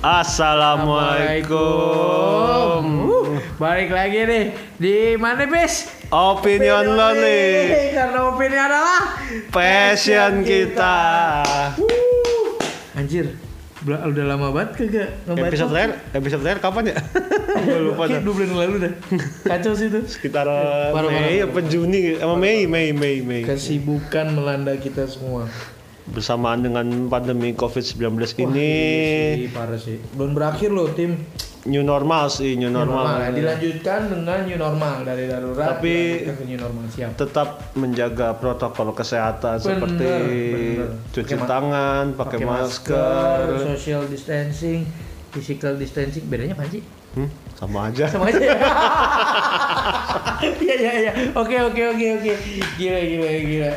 Assalamualaikum. Uh, balik lagi nih di mana bis? Opinion Lonely. Karena opini adalah Passion kita. Uh, anjir, udah lama banget kagak ngebaca. Episode terakhir, episode terakhir kapan ya? Gue lupa Kayak dah. dua bulan lalu dah. Kacau sih itu. Sekitar Mei apa Juni? Sama Mei, Mei, Mei, Mei. Kesibukan melanda kita semua. Bersamaan dengan pandemi COVID-19 Wah, ini, iya sih, parah sih. Belum berakhir loh tim. new normal sih, new normal. ya. Dilanjutkan dengan new normal dari darurat. Tapi- ke new normal siap. Tetap menjaga protokol kesehatan Bener, seperti bener. cuci ma- tangan, pakai masker. social distancing, physical distancing. Bedanya apa sih? Hmm, sama aja. Sama aja ya. Iya iya iya. Oke oke oke oke. Gila gila gila.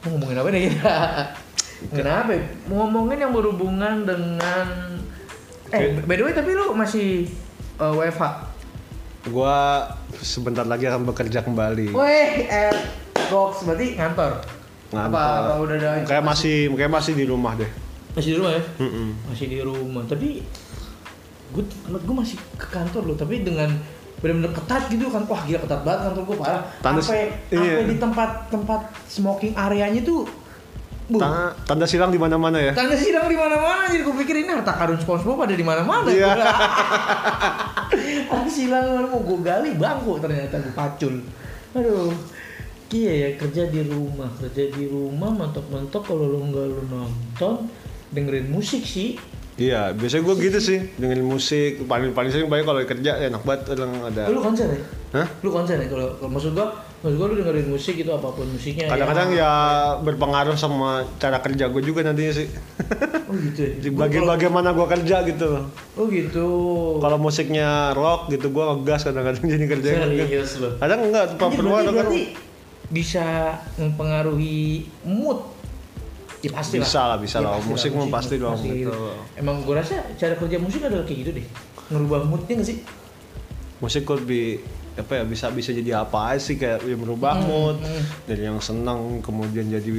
Mau ngomongin apa nih kita? Kenapa? ngomongin yang berhubungan dengan Eh, by the way tapi lu masih uh, WFH? Gua sebentar lagi akan bekerja kembali. Weh, eh, box berarti ngantor. Ngantor. Apa, apa udah ada Kayak masih, kayak masih di rumah deh. masih di rumah ya? Mm-mm. Masih di rumah. Tapi gue gue masih ke kantor loh, tapi dengan benar-benar ketat gitu kan. Wah, gila ketat banget kantor gue parah. Sampai iya. sampai di tempat-tempat smoking areanya tuh Bu, Ta- tanda silang di mana-mana ya. tanda sidang di mana-mana jadi gue pikir ini harta karun SpongeBob ada di mana-mana. Iya. Ada silang mau gue gali bangku ternyata gue pacul. Aduh. Iya ya kerja di rumah, kerja di rumah mentok-mentok kalau lu nggak lu nonton dengerin musik sih. Iya, biasanya gue gitu sih, dengerin musik. Paling paling sering banyak kalau kerja enak banget orang ada. Lu konser ya? Hah? Lu konser ya kalau kalau maksud gua, maksud gua lu dengerin musik itu apa pun musiknya. Kadang-kadang ya berpengaruh sama cara kerja gue juga nantinya sih. Oh gitu ya. Di Gua bagi kalau- bagaimana gue kerja gitu. Oh gitu. Kalau musiknya rock gitu gue ngegas kadang-kadang jadi kerja. serius lu. Kadang enggak, Anjir, perlu berarti, ada kan. bisa mempengaruhi mood. Ya pasti Bisa lah, bisa lah. Musik mah pasti dong, gitu. gitu. Emang gua rasa cara kerja musik adalah kayak gitu deh. Ngerubah moodnya gak sih? Musik kok lebih apa ya bisa bisa jadi apa aja sih kayak yang merubah Hmm, mood hmm. dari yang senang kemudian jadi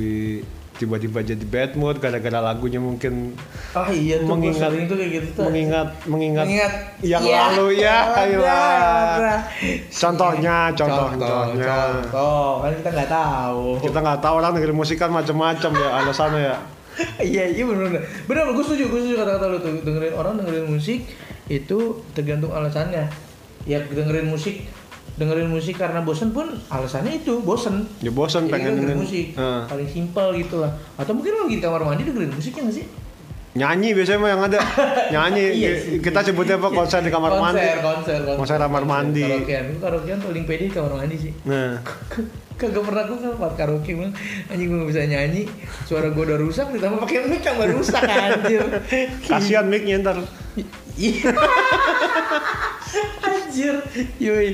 tiba-tiba jadi bad mood gara-gara lagunya mungkin Ah iya tuh Mengingat- tuh kayak gitu tuh. mengingat mengingat, Mengingat yang Iya. lalu ya Ada, ayo ada. contohnya contoh contoh, contohnya contoh. kan kita nggak tahu. kita nggak tahu orang dengerin musik kan macam-macam ya alasannya ya iya iya benar benar benar gue setuju gue setuju kata-kata lu tuh dengerin orang dengerin musik itu tergantung alasannya ya dengerin musik dengerin musik karena bosen pun alasannya itu bosen. Ya bosan Jadi pengen kan dengerin. musik Heeh. paling simpel gitu lah. Atau mungkin lo lagi di kamar mandi dengerin musiknya nggak sih? Nyanyi biasanya mah yang ada. Nyanyi. Iya sih. kita sebutnya apa konser di kamar konser, mandi? konser konser. Konser kamar mandi. karaokean. Karaokean paling pede di kamar mandi sih. Nah. Kagak pernah gue ngelamar karaoke bang. Anjing gue gak bisa nyanyi. Suara gue udah rusak ditambah pakai mic tambah rusak anjir. Kasihan mic-nya ntar. Iya. Anjir. Yoi.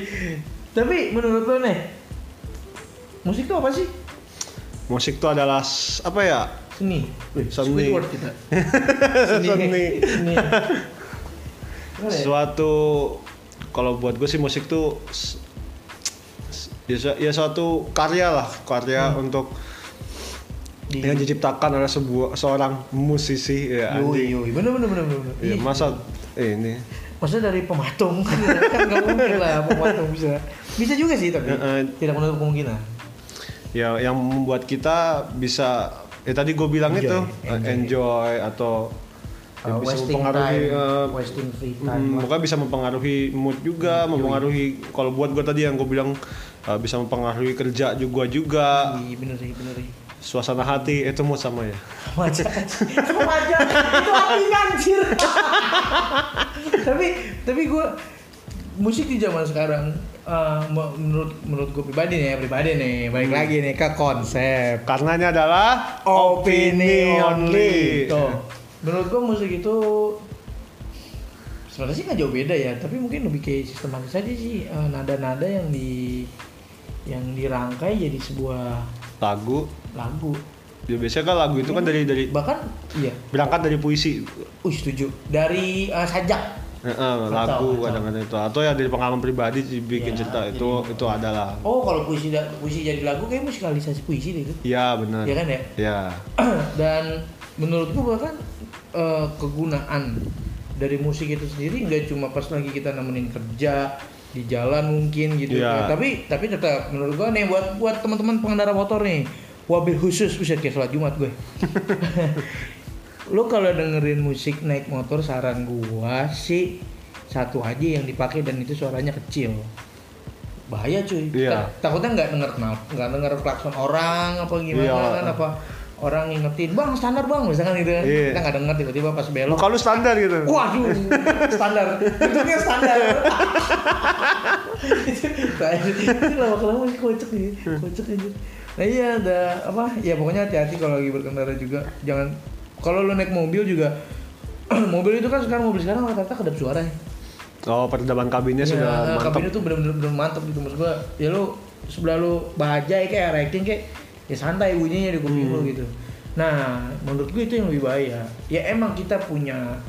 Tapi menurut lo nih musik tuh apa sih? musik itu adalah s- apa ya Seni. Wih, Seni. Squidward kita. Seni. Seni. Gimana ya? suatu kalau buat gue sih musik tuh s- s- ya, su- ya suatu karya lah karya Hmm. untuk Di- yang diciptakan oleh sebuah seorang musisi ya Yoi, anjing. yoi. Bener bener bener bener. Ya, Iya. masa eh, ini Maksudnya dari pematung kan nggak mungkin lah pematung bisa. Bisa juga sih tapi Heeh. tidak menutup kemungkinan. ya yang membuat kita bisa ya tadi gue bilang Enjoy, itu enjoy. eh, enjoy atau ya Uh, bisa wasting mempengaruhi time, eh, wasting free time. Hmm, pokoknya bisa mempengaruhi mood juga, mempengaruhi kalau buat gue tadi yang gue bilang uh, bisa mempengaruhi kerja juga juga, Iya, bener sih, bener sih. Suasana hati itu mood sama ya. Sama aja. Sama aja. Itu artinya anjir. tapi tapi gue musik di zaman sekarang eh, me- menurut menurut gue pribadi nih, pribadi nih, balik lagi nih ke konsep Karena ini adalah opini only. Tuh. Menurut gue musik itu sebenarnya sih nggak jauh beda ya, tapi mungkin lebih kayak sistematis aja sih eh, nada-nada yang di yang dirangkai jadi sebuah Lagu, lagu. ya biasanya kan lagu itu kan dari dari Bahkan iya, berangkat dari puisi, uh setuju. Dari eh, sajak Eh, eh, lagu kadang-kadang itu atau ya dari pengalaman pribadi dibikin Ya, cerita jadi- itu itu adalah. Oh, kalau puisi puisi jadi lagu kayak musikalisasi puisi deh itu. Iya benar. Ya kan ya? Ya. Dan menurutku bahkan eh, kegunaan dari musik itu sendiri nggak cuma pas lagi kita nemenin kerja di jalan mungkin gitu Iya. tapi tapi tetap menurut gua nih buat buat teman-teman pengendara motor nih wabil khusus bisa kayak sholat jumat gue lu kalau dengerin musik naik motor saran gua sih satu aja yang dipakai dan itu suaranya kecil bahaya cuy. Ta- takutnya nggak denger nggak denger klakson orang apa gimana Iya. kan apa orang ngingetin bang standar bang misalkan gitu kan Iya. kita nggak denger tiba-tiba pas belok Muka lu standar gitu. Waduh, standar. Bentuknya standar. lama-lama masih kocak nih, kocak aja. Nah iya ada apa? Ya pokoknya hati-hati kalau lagi berkendara juga. Jangan kalau lu naik mobil juga mobil itu kan sekarang mobil sekarang rata-rata kedap suara ya. Oh, peredaman kabinnya Ya, sudah mantap. kabinnya tuh bener-bener bener mantap gitu maksud gua. Ya lu sebelah lu bajai kayak rating kayak ya santai bunyinya di kuping Hmm. lu gitu. Nah, menurut gue itu yang lebih bahaya. Ya emang kita punya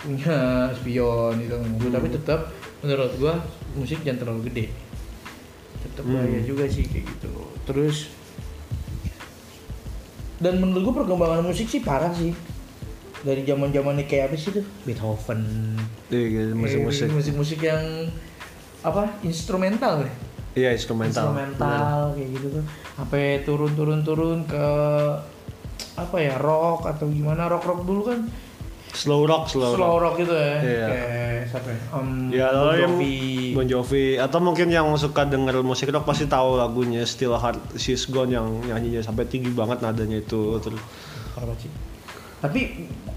punya spion gitu Hmm. tapi tetap menurut gua musik jangan terlalu gede. Tetap Hmm. bahaya juga sih kayak gitu. Terus dan menurut gua perkembangan musik sih parah sih. Dari zaman-zaman kayak apa sih tuh? Beethoven, Iya, musik-musik. Musik-musik yang apa instrumental ya Iya, instrumental. instrumental kayak gitu tuh sampai turun-turun-turun ke apa ya rock atau gimana rock rock dulu kan Slow rock, slow, slow, rock. rock gitu ya Iya. kayak siapa ya um, Ya, Bon Jovi. Bon Jovi atau mungkin yang suka denger musik rock pasti tahu lagunya Still Heart She's Gone yang nyanyinya sampai tinggi banget nadanya itu terus. Tapi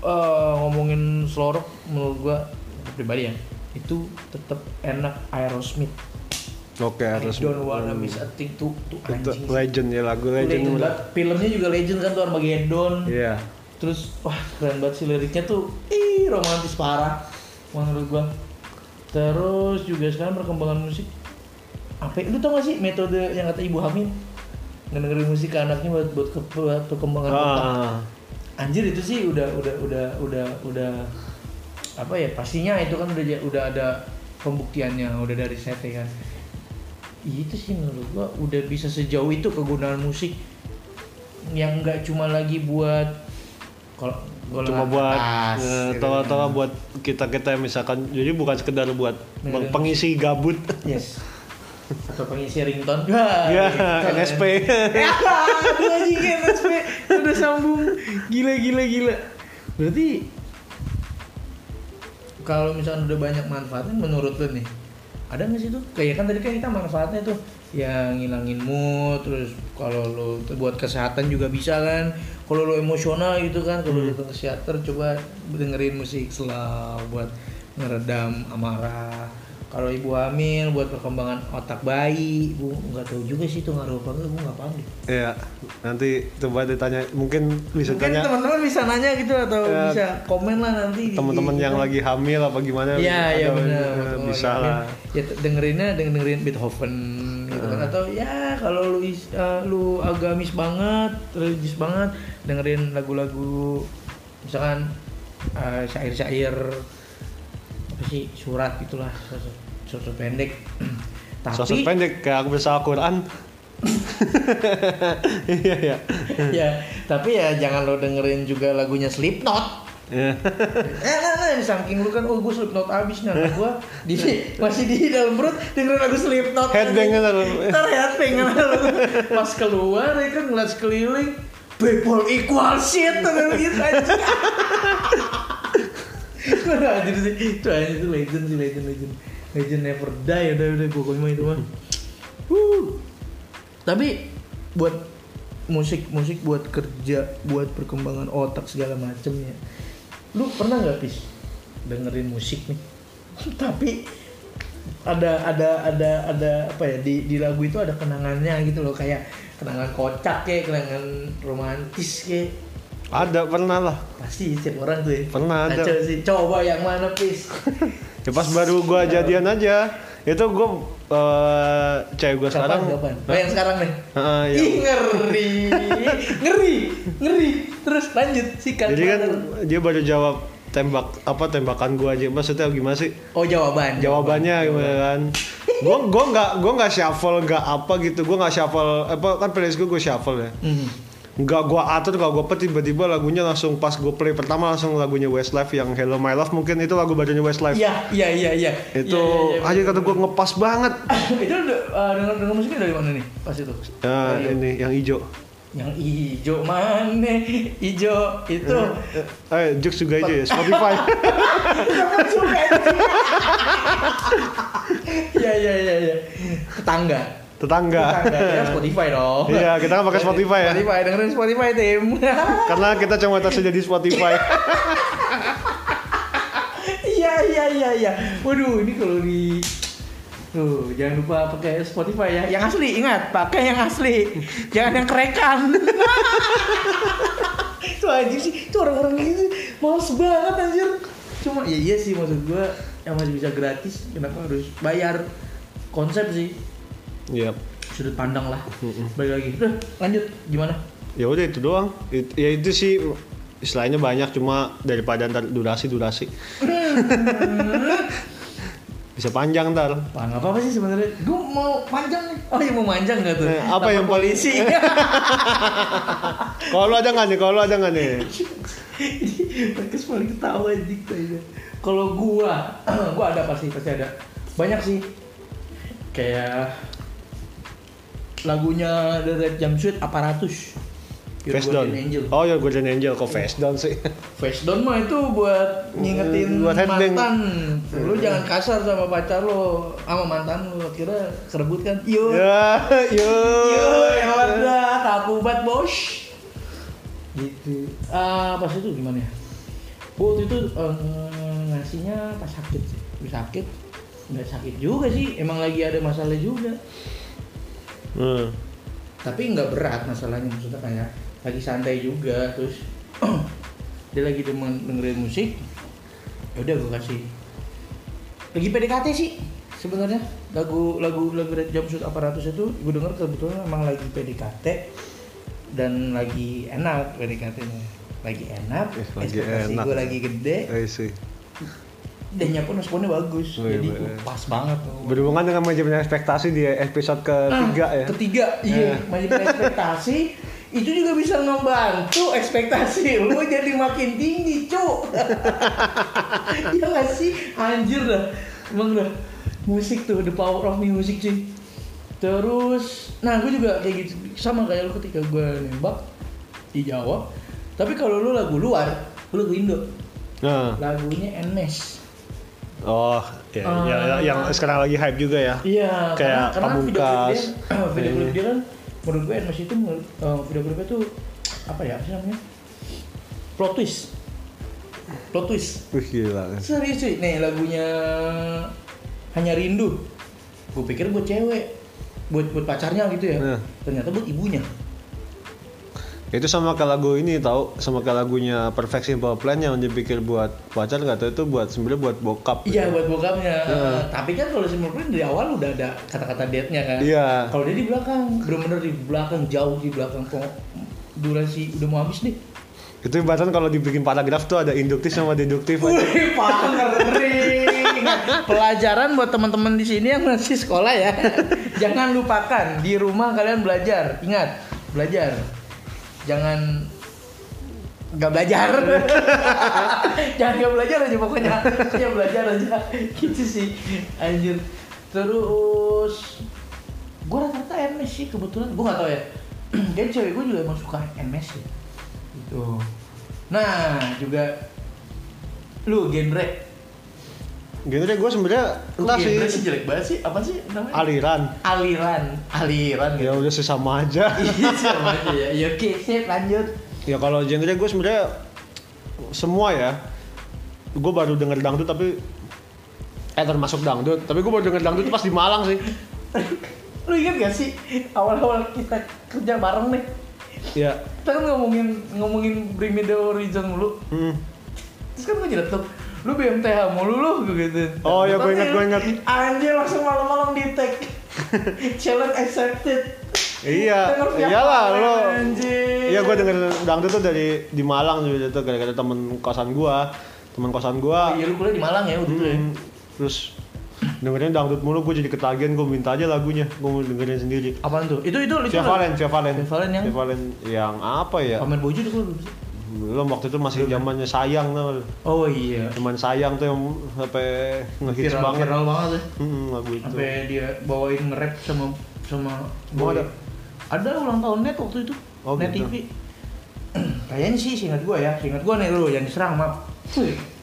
eh, ngomongin slow rock menurut gua pribadi ya itu tetap enak Aerosmith Oke, harus I don't wanna miss a thing tuh anjing legend ya lagu legend legend. banget. filmnya juga legend kan tuh Armageddon. Iya. terus wah keren banget sih liriknya tuh. Ih romantis parah menurut gua. Terus juga sekarang perkembangan musik. Apa ya? lu tau gak sih metode yang kata ibu hamil? Ngedengerin musik ke anaknya buat buat, ke, buat perkembangan otak. Ah, anjir itu sih udah udah udah udah udah apa ya? Pastinya itu kan udah udah ada pembuktiannya udah dari set ya kan itu sih menurut gua udah bisa sejauh itu kegunaan musik yang nggak cuma lagi buat kalau cuma buat eh, gitu tawa-tawa kan. buat kita-kita misalkan jadi bukan sekedar buat Bener. pengisi gabut. yes atau pengisi ringtone Wah, Ya, ringtone. NSP. Ya, anjing NSP udah sambung gila gila gila berarti kalau misalnya udah banyak manfaatnya menurut lo nih ada nggak sih tuh? Kayak kan tadi kan kita manfaatnya tuh yang ngilangin mood terus kalau lo buat kesehatan juga bisa kan. Kalau lo emosional gitu kan kalau lo ke psikiater coba dengerin musik slow buat ngeredam amarah kalau ibu hamil buat perkembangan otak bayi bu nggak tahu juga sih itu ngaruh apa enggak bu nggak paham deh. Iya, nanti coba ditanya mungkin bisa mungkin tanya teman-teman bisa nanya gitu atau Ya, bisa komen lah nanti teman-teman yang lagi hamil apa gimana Iya iya ada- benar. Betul, bisa lah. Ya dengerinnya denger- dengerin Beethoven gitu kan. Atau ya kalau lu eh, lu agamis banget, religius banget, dengerin lagu-lagu misalkan eh, syair-syair apa sih surat gitulah surat, surat pendek. Tapi sosok pendek kayak aku bisa Al-Quran iya iya ya tapi ya jangan lo dengerin juga lagunya Slipknot. Iya. Eh, nah, nah, saking lu kan, oh gue Slipknot abis nih, anak gue di, masih di dalam perut dengerin lagu Slipknot. Headbang kan lu. Ntar headbang kan lu. Pas keluar ya kan ngeliat sekeliling, people equal shit, gitu aja. Anjir sih, itu anjir itu legend sih, legend, legend. Legend never die, udah, udah, pokoknya mah itu mah. Wuh. Tapi buat musik musik buat kerja buat perkembangan otak segala macemnya lu pernah nggak pis dengerin musik nih tapi ada ada ada ada apa ya di di lagu itu ada kenangannya gitu loh kayak kenangan kocak kayak kenangan romantis kayak ada pernah lah. Pasti setiap orang tuh ya. Pernah ada. Kacau sih coba yang mana pis? Ya pas baru gua jadian aja. Itu gua eh, cewek gua kapan sekarang. kapan? Oh yang sekarang nih? Heeh, yang- Ih ngeri. Ngeri ngeri. Terus lanjut sikat jadi kan dia baru jawab tembak apa tembakan gua aja. Maksudnya gimana sih? Oh jawaban. Jawabannya gimana kan? Gua gua nggak gua nggak shuffle nggak apa gitu. Gua nggak shuffle apa kan playlist gua gua shuffle ya. Hmm. Nggak gua atur nggak gua pet tiba-tiba lagunya langsung pas gua play pertama langsung lagunya Westlife yang Hello My Love mungkin itu lagu barunya Westlife Iya, iya, iya, iya. itu Iya, iya, iya. aja kata gua ngepas banget itu uh, denger denger musiknya dari mana nih pas itu? nah Radio. ini yang hijau Yang ijo mana? Ijo itu. eh Jux juga hijau ya Spotify? Iya, iya, iya, iya. Tetangga. Tetangga Tetangga Spotify dong. Iya, kita kan pakai Spotify ya. Spotify, dengerin Spotify tim. karena kita cuma tersedia di Spotify Iya, iya, iya, iya. Waduh, ini kalau di Tuh, jangan lupa pakai Spotify ya. Yang asli, ingat, pakai yang asli. Jangan yang kerekan. itu anjir sih, itu orang-orang gitu males banget anjir. Cuma ya iya sih maksud gua yang masih bisa gratis, kenapa harus bayar? Konsep sih, Iya sudut pandang lah. Balik lagi. Udah, lanjut gimana? ya udah itu doang It- ya itu sih istilahnya banyak cuma daripada ntar durasi durasi bisa panjang ntar Wah, nggak apa-apa sih sebenarnya. Gue mau panjang nih. Oh, ya mau panjang nggak tuh? Eh, apa yang Lapor paling- polisi? kalau lu ada nggak nih kalau lu ada nggak nih Mereka paling ketawa anjing kayaknya. Kalau gua, gua ada pasti pasti ada. Banyak sih. Kayak lagunya The Red Jumpsuit Aparatus. Your face down Guardian Angel. oh ya Guardian Angel kok face down sih Face down mah itu buat ngingetin Buat headbang. mantan. Lu jangan kasar sama pacar lo, sama mantan lu. Kira kerebut kan? Yo. ya yo Yo, hebat dah, kaku banget bos. Gitu. Ah, pas itu gimana ya? Gua waktu itu eh, ngasihnya pas sakit sih. Pas sakit, nggak sakit juga sih. Emang lagi ada masalah juga. Hmm. Tapi nggak berat masalahnya maksudnya kayak lagi santai juga. Terus dia lagi demen dengerin musik. Ya udah gue kasih. Lagi PDKT sih sebenarnya lagu lagu lagu Red Jumpsuit Aparatus itu gue denger kebetulan emang lagi PDKT dan lagi enak PDKT-nya lagi enak, Eh, lagi enak. gue lagi gede, I see. dan pun responnya bagus, Wih, jadi wih. uh, pas banget. berhubungan dengan manajemen ekspektasi di episode ketiga Ah, ya Ketiga, iya, Eh. manajemen ekspektasi itu juga bisa membantu ekspektasi lu jadi makin tinggi, cu. Iya gak sih? Anjir dah. Emang dah. Musik tuh, the power of music cuy. Terus, nah gue juga kayak gitu, sama kayak lu ketika gue nembak di Jawa. Tapi kalau lu lagu luar, lu lagu Indo, nah lagunya Nmes. Oh ya, Ah. ya, ya, yang sekarang lagi hype juga ya Iya, Kayak karena, karena video klip Pamungkas. dia, video klip dia kan menurut gue Nmes itu uh, video klipnya tuh apa ya apa sih namanya? Plot twist. Plot twist. Wih gila Serius sih, nih lagunya hanya rindu. Gue pikir buat cewek, buat buat pacarnya gitu ya. Nah. Ternyata buat ibunya. Itu sama kayak lagu ini tahu sama kayak lagunya Perfect Simple Plan yang dipikir buat pacar nggak tahu itu buat sebenarnya buat bokap Iya gitu. buat bokapnya. Tapi kan kalau Simple Plan dari awal udah ada kata-kata date-nya kan. Iya. Kalau dia di belakang, bener-bener di belakang jauh di belakang kok durasi udah mau habis nih. itu bahkan kalau dibikin paragraf tuh ada induktif sama deduktif. Wih, ngeri. Pelajaran buat teman-teman di sini yang masih sekolah ya. Jangan lupakan di rumah kalian belajar. Ingat, belajar. Jangan nggak belajar. Jangan nggak belajar aja pokoknya. Ya belajar aja. Gitu sih. Anjir. Terus gua rata-rata MS sih kebetulan. Gua nggak tahu ya. Kayaknya cewek gua juga emang suka MS ya. Gitu. Nah, juga lu genre genre gue sebenarnya entah Kok sih. sih jelek banget sih? Apa sih namanya? Aliran. Aliran. Aliran ya gitu udah sih sama aja. Iya sama aja ya. Ya oke sip lanjut. Ya kalau genre gue sebenarnya semua ya. Gue baru denger dangdut tapi eh termasuk dangdut. Tapi gue baru denger dangdut tuh pas di Malang sih. Lu inget gak sih awal-awal kita kerja bareng nih? Ya. Kita kan ngomongin ngomongin Bring Me The Horizon mulu. Hmm. terus kan gue nyeletuk lu BMTH mulu lu gue gitu. Oh, iya, gua ingat, gua ingat. anjir langsung malam-malam di tag. Challenge accepted. Iya iyalah lo anjir. Iya gue denger dangdut tuh dari di Malang juga itu gara-gara temen kosan gue temen kosan gue Oh, iya lu kuliah di Malang ya waktu itu ya? Hmm, terus dengerin dangdut mulu gue jadi ketagihan gue minta aja lagunya. Gue mau dengerin sendiri. Apaan tuh? Itu itu itu. Valen, Valen. Valen yang- Valen yang apa ya? Pamer bojo tuh? Belum waktu itu masih zamannya sayang tuh. Oh iya. Cuman sayang tuh yang sampai ngehits Viral, banget. viral banget ya. Hmm, lagu itu. Sampai dia bawain nge-rap sama sama Oh, ada? Ada ulang tahun net waktu itu. Oh, net gitu. TV. Kayaknya sih seingat gua ya, seingat gua nih lu yang diserang maaf.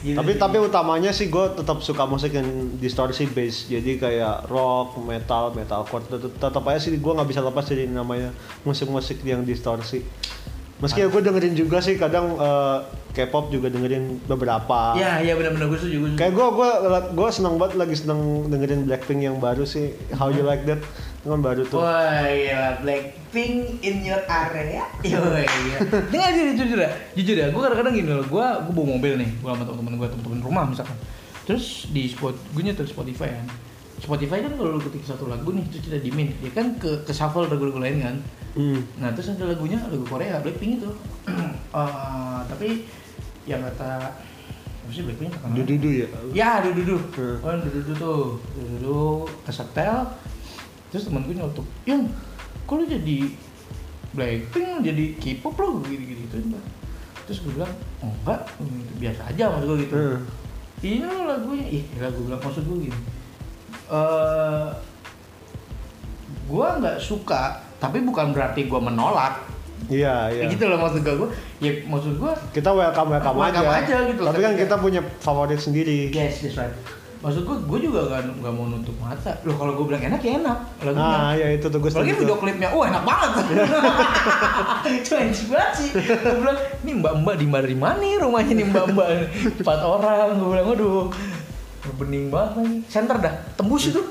Gitu tapi sih. tapi utamanya sih gue tetap suka musik yang distorsi bass jadi kayak rock metal metalcore tetap aja sih gue nggak bisa lepas dari namanya musik-musik yang distorsi meski gue dengerin juga sih kadang eh, K-pop juga dengerin beberapa. Iya, iya benar-benar gue setuju, kayak gue gue gue senang banget lagi seneng dengerin Blackpink yang baru sih. How You Like That kan baru tuh. Wah gila, Blackpink in your area? Iya iya. Dengar aja jujur ya Jujur ya, gue kadang-kadang gini loh Gue gue bawa mobil nih, gue sama temen-temen gue, temen-temen rumah misalkan. Terus di spot, gue nyetel Spotify kan. Spotify kan kalau lu ketik satu lagu nih, terus kita dimin Dia kan ke, ke shuffle lagu-lagu lain kan Hmm. Nah terus ada lagunya, lagu Korea, Blackpink itu Eh, Tapi yang kata Apa sih Blackpink terkenal? Dududu ya Ya, dudu Hmm. Oh, dudu tuh. Dudu kesetel. Terus temen gue nyotok, "Yang, kok lu jadi Blackpink jadi K-pop lo gini-gini gitu Terus gue bilang, "Oh, enggak, hmm, biasa aja maksud gue gitu." Hmm. Ini lo lagunya, ih lagu bilang maksud gue gini. Eh gua nggak suka, tapi bukan berarti gua menolak. iya iya Gitu loh maksud gue. Ya maksud gue kita welcome welcome, Welcome aja. aja gitu loh, tapi kan kita punya favorit sendiri Yes, that's right. Maksud gue, gue juga gak, nggak mau nutup mata. Loh kalau gue bilang enak ya enak. Lagunya. nah ya itu tuh gue setuju video klipnya, wah enak banget. Cuenci banget sih. Gue bilang, ini mbak-mbak di mana di mana nih rumahnya nih mbak-mbak empat orang. Gue bilang, waduh, bening banget lagi. Center dah, tembus itu.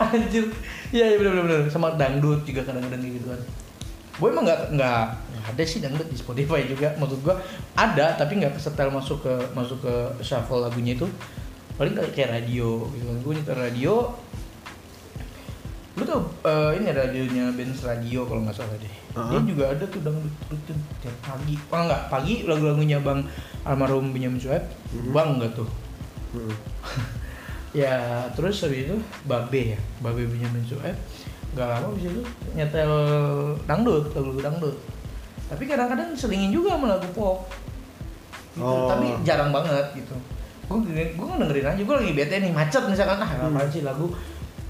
Anjir. Iya, iya bener bener Sama dangdut juga kadang-kadang gitu kan. Gue emang nggak nggak nggak ada sih dangdut di Spotify juga. Maksud gue ada, tapi nggak kesetel masuk ke masuk ke shuffle lagunya itu. Paling kayak kayak radio gitu kan. Gue nyetel radio, lu tau eh, ini radionya Benz Radio kalau nggak salah deh dia Uh-huh. juga ada tuh dangdut rutin tiap pagi oh enggak pagi lagu-lagunya bang almarhum Benyamin Sueb Mhm. bang enggak tuh Hmm. ya terus habis itu babe ya babe Benyamin Sueb. Nggak lama habis itu nyetel dangdut lagu-lagu dangdut. Tapi kadang-kadang selingin juga sama lagu pop. Gitu. Oh. tapi jarang banget gitu. Gue gue dengerin aja gue lagi bete nih macet misalkan ah Hmm. apaan sih lagu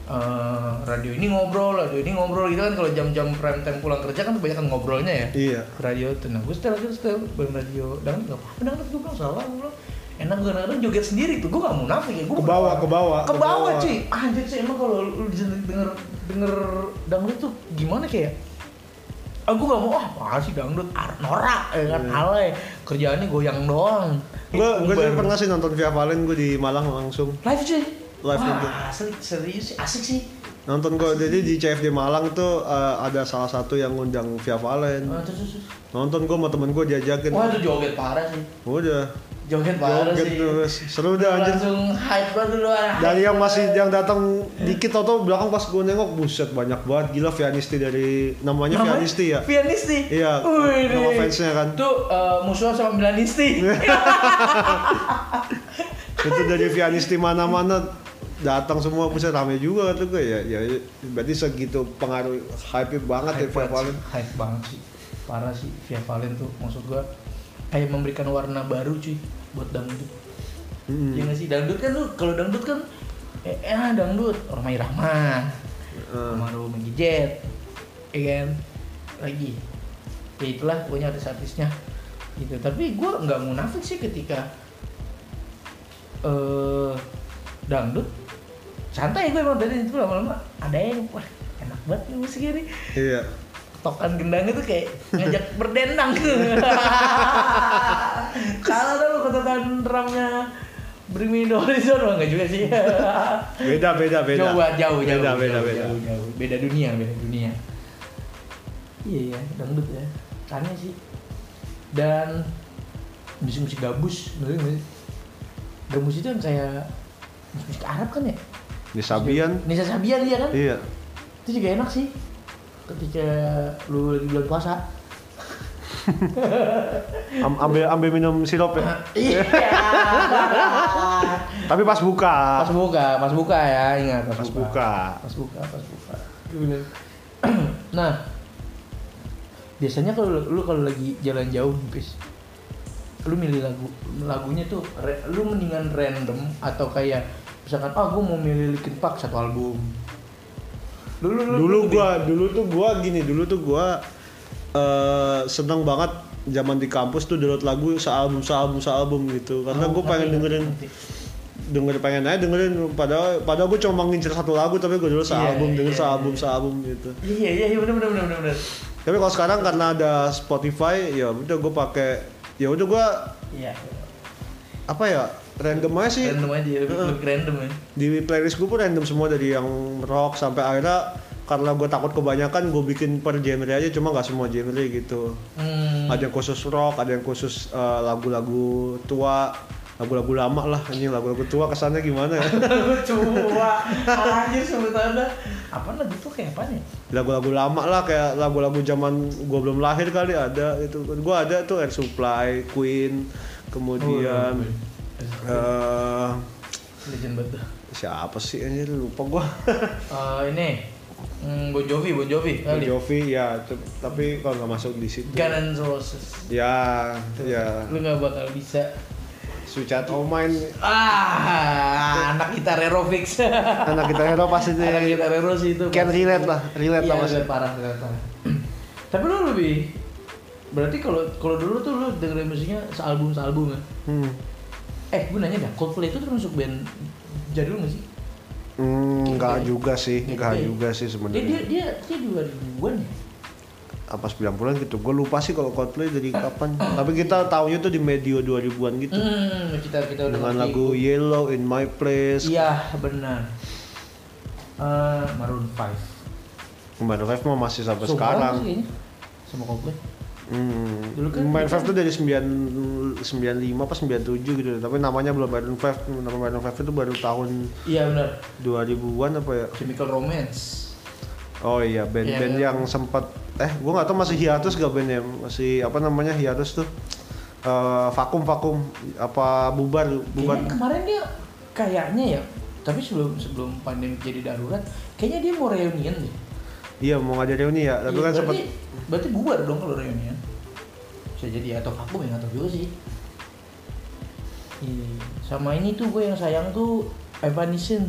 eh, radio ini ngobrol radio ini ngobrol gitu kan. Kalau jam-jam prime time pulang kerja kan kebanyakan ngobrolnya ya. Iya. Radio tenang. Gue setel aja setel bareng radio dangdut. Nggak apa-apa dangdut gue bilang salah gue bilang enak gue kadang joget sendiri tuh gue gak munafik ya gue Ke bawah, ke bawah, ke bawah cuy. Anjir sih emang kalau lu denger denger dangdut tuh gimana kayak aku gak mau ah apa sih dangdut? Norak ya kan? Iya. alay. Kerjaannya goyang doang. Gue gue pernah sih nonton Via Valen gue di Malang langsung. Live cuy Live Wah, asli serius sih? Asik sih. Nonton gue jadi di CFD Malang tuh eh, ada salah satu yang ngundang Via Valen. Ah, terus, terus, nonton gue sama temen gue diajakin wah itu joget parah sih. Udah. Joget parah joget sih. terus. Seru dah anjir. Langsung hype banget dulu dari yang masih yang datang dikit atau belakang pas gue nengok buset banyak banget. Gila Vianisti dari namanya, Vianisti ya? Pianisti. Iya, nama fansnya kan. Tuh eh, musuhan sama Milanisti. itu dari Vianisti mana-mana datang semua buset rame juga tuh gue ya ya berarti segitu pengaruh hype banget ya hype Via banget Valen hype banget sih. Parah sih Via Valen tuh maksud gua kayak memberikan warna baru cuy buat dangdut. Mm-mm. Ya nggak sih dangdut kan tuh kalau dangdut kan eh, eh dangdut Romai Rahman, Eh, Maru Maggie Jet, ya kan lagi. Ya itulah pokoknya artis-artisnya gitu. Tapi gua nggak munafik sih ketika eh dangdut. Santai gue emang dari itu lama-lama. Ada yang wah enak banget nih musik ini. Iya. Tokan gendang itu kayak ngajak berdendang. Kalau tuh ketukan drumnya Bring Me The Horizon. Enggak juga sih. Beda beda beda. Jauh jauh jauh beda jauh, beda jauh, beda. jauh, jauh. beda dunia beda dunia. Iya ya dangdut ya. Aneh sih. Dan musik-musik gabus bener nggak sih? Gabus itu yang kayak musik Arab kan ya di Sabian Nisa Sabian dia kan iya itu juga enak sih ketika lu lagi bulan puasa Am- ambil ambil minum sirup ya. Iya. Tapi pas buka. pas buka, pas buka ya, ingat pas, Pas buka. buka. Pas buka, pas buka. Nah, biasanya kalau lu- lu kalau lagi jalan jauh, bis, lu milih lagu lagunya tuh, re- lu mendingan random atau kayak misalkan, ah gue mau milih Linkin Park satu album. Dulu, lu, Dulu lu- gua dulu tuh gua gini, dulu tuh gua eh seneng banget zaman di kampus tuh download lagu sealbum sealbum sealbum gitu karena Oh, gue pengen dengerin ngerti. denger pengen aja dengerin padahal padahal gue cuma ngincer satu lagu tapi gue dulu Iya, sealbum denger iya, sealbum iya. sealbum gitu Iya iya iya benar benar benar benar. tapi kalau sekarang karena ada Spotify ya udah gue pakai ya udah gue Iya. apa ya random aja sih Random aja lebih, lebih random ya. di playlist gue pun random semua dari yang rock sampai akhirnya karena gue takut kebanyakan gue bikin per genre aja cuma nggak semua genre gitu Hmm. ada yang khusus rock ada yang khusus eh, lagu-lagu tua lagu-lagu lama lah ini lagu-lagu tua kesannya gimana ya Coba anjir sebutannya. Apa lagu tuh kayak apa nih? lagu-lagu lama lah kayak lagu-lagu zaman gue belum lahir kali ada itu gue ada tuh Air Supply Queen kemudian eh Legend banget. dah. siapa sih ini lupa gue Eh, ini hmm, Bon Jovi, Bon Jovi Bon. Jovi ya tapi kalau nggak masuk di situ Guns Roses. ya ya Lu nggak bakal bisa. O' Mine Ah, anak gitar Hero fix. anak kita hero pasti anak nih gitar Hero sih itu. can relate lah relate Iya, lah masih parah, relate parah. Tapi lu lebih berarti kalau kalau dulu tuh lu dengerin musiknya sealbum sealbum ya. hmm. Eh, gue nanya dah, Coldplay itu termasuk band jadul nggak sih? Hmm, enggak juga sih, enggak juga sih Dia dia sebenarnya. dia dia dua ribuan ya. Apa 90-an gitu. Gue lupa sih kalau Coldplay dari kapan. Tapi kita tahunya tuh di medio 2000-an gitu. Hmm, kita kita udah Dengan lagu Yellow in My Place. Iya, benar. Eh, Maroon 5. Maroon 5 mah masih sampai Seumuran sekarang. sih sama Coldplay. Hmm. Dulu kan Maroon kita- 5 tuh dari 9 95 apa 97 gitu. Tapi namanya belum Maroon 5. Nama Maroon 5 itu baru tahun Iya benar. 2000-an apa ya? Chemical Romance. Oh iya, band-band Iya. yang sempat eh gua nggak tahu masih hiatus gak bandnya masih apa namanya hiatus tuh Eh, vakum vakum apa bubar bubar Kayaknya kemarin dia kayaknya ya, tapi sebelum sebelum pandemi jadi darurat, kayaknya dia mau reunian deh. iya mau ngajak reuni ya tapi Iya, kan sempat berarti, bubar dong kalau reunian. Bisa jadi atau vakum ya tahu juga sih. Iya. Sama ini tuh gue yang sayang tuh Evanescence.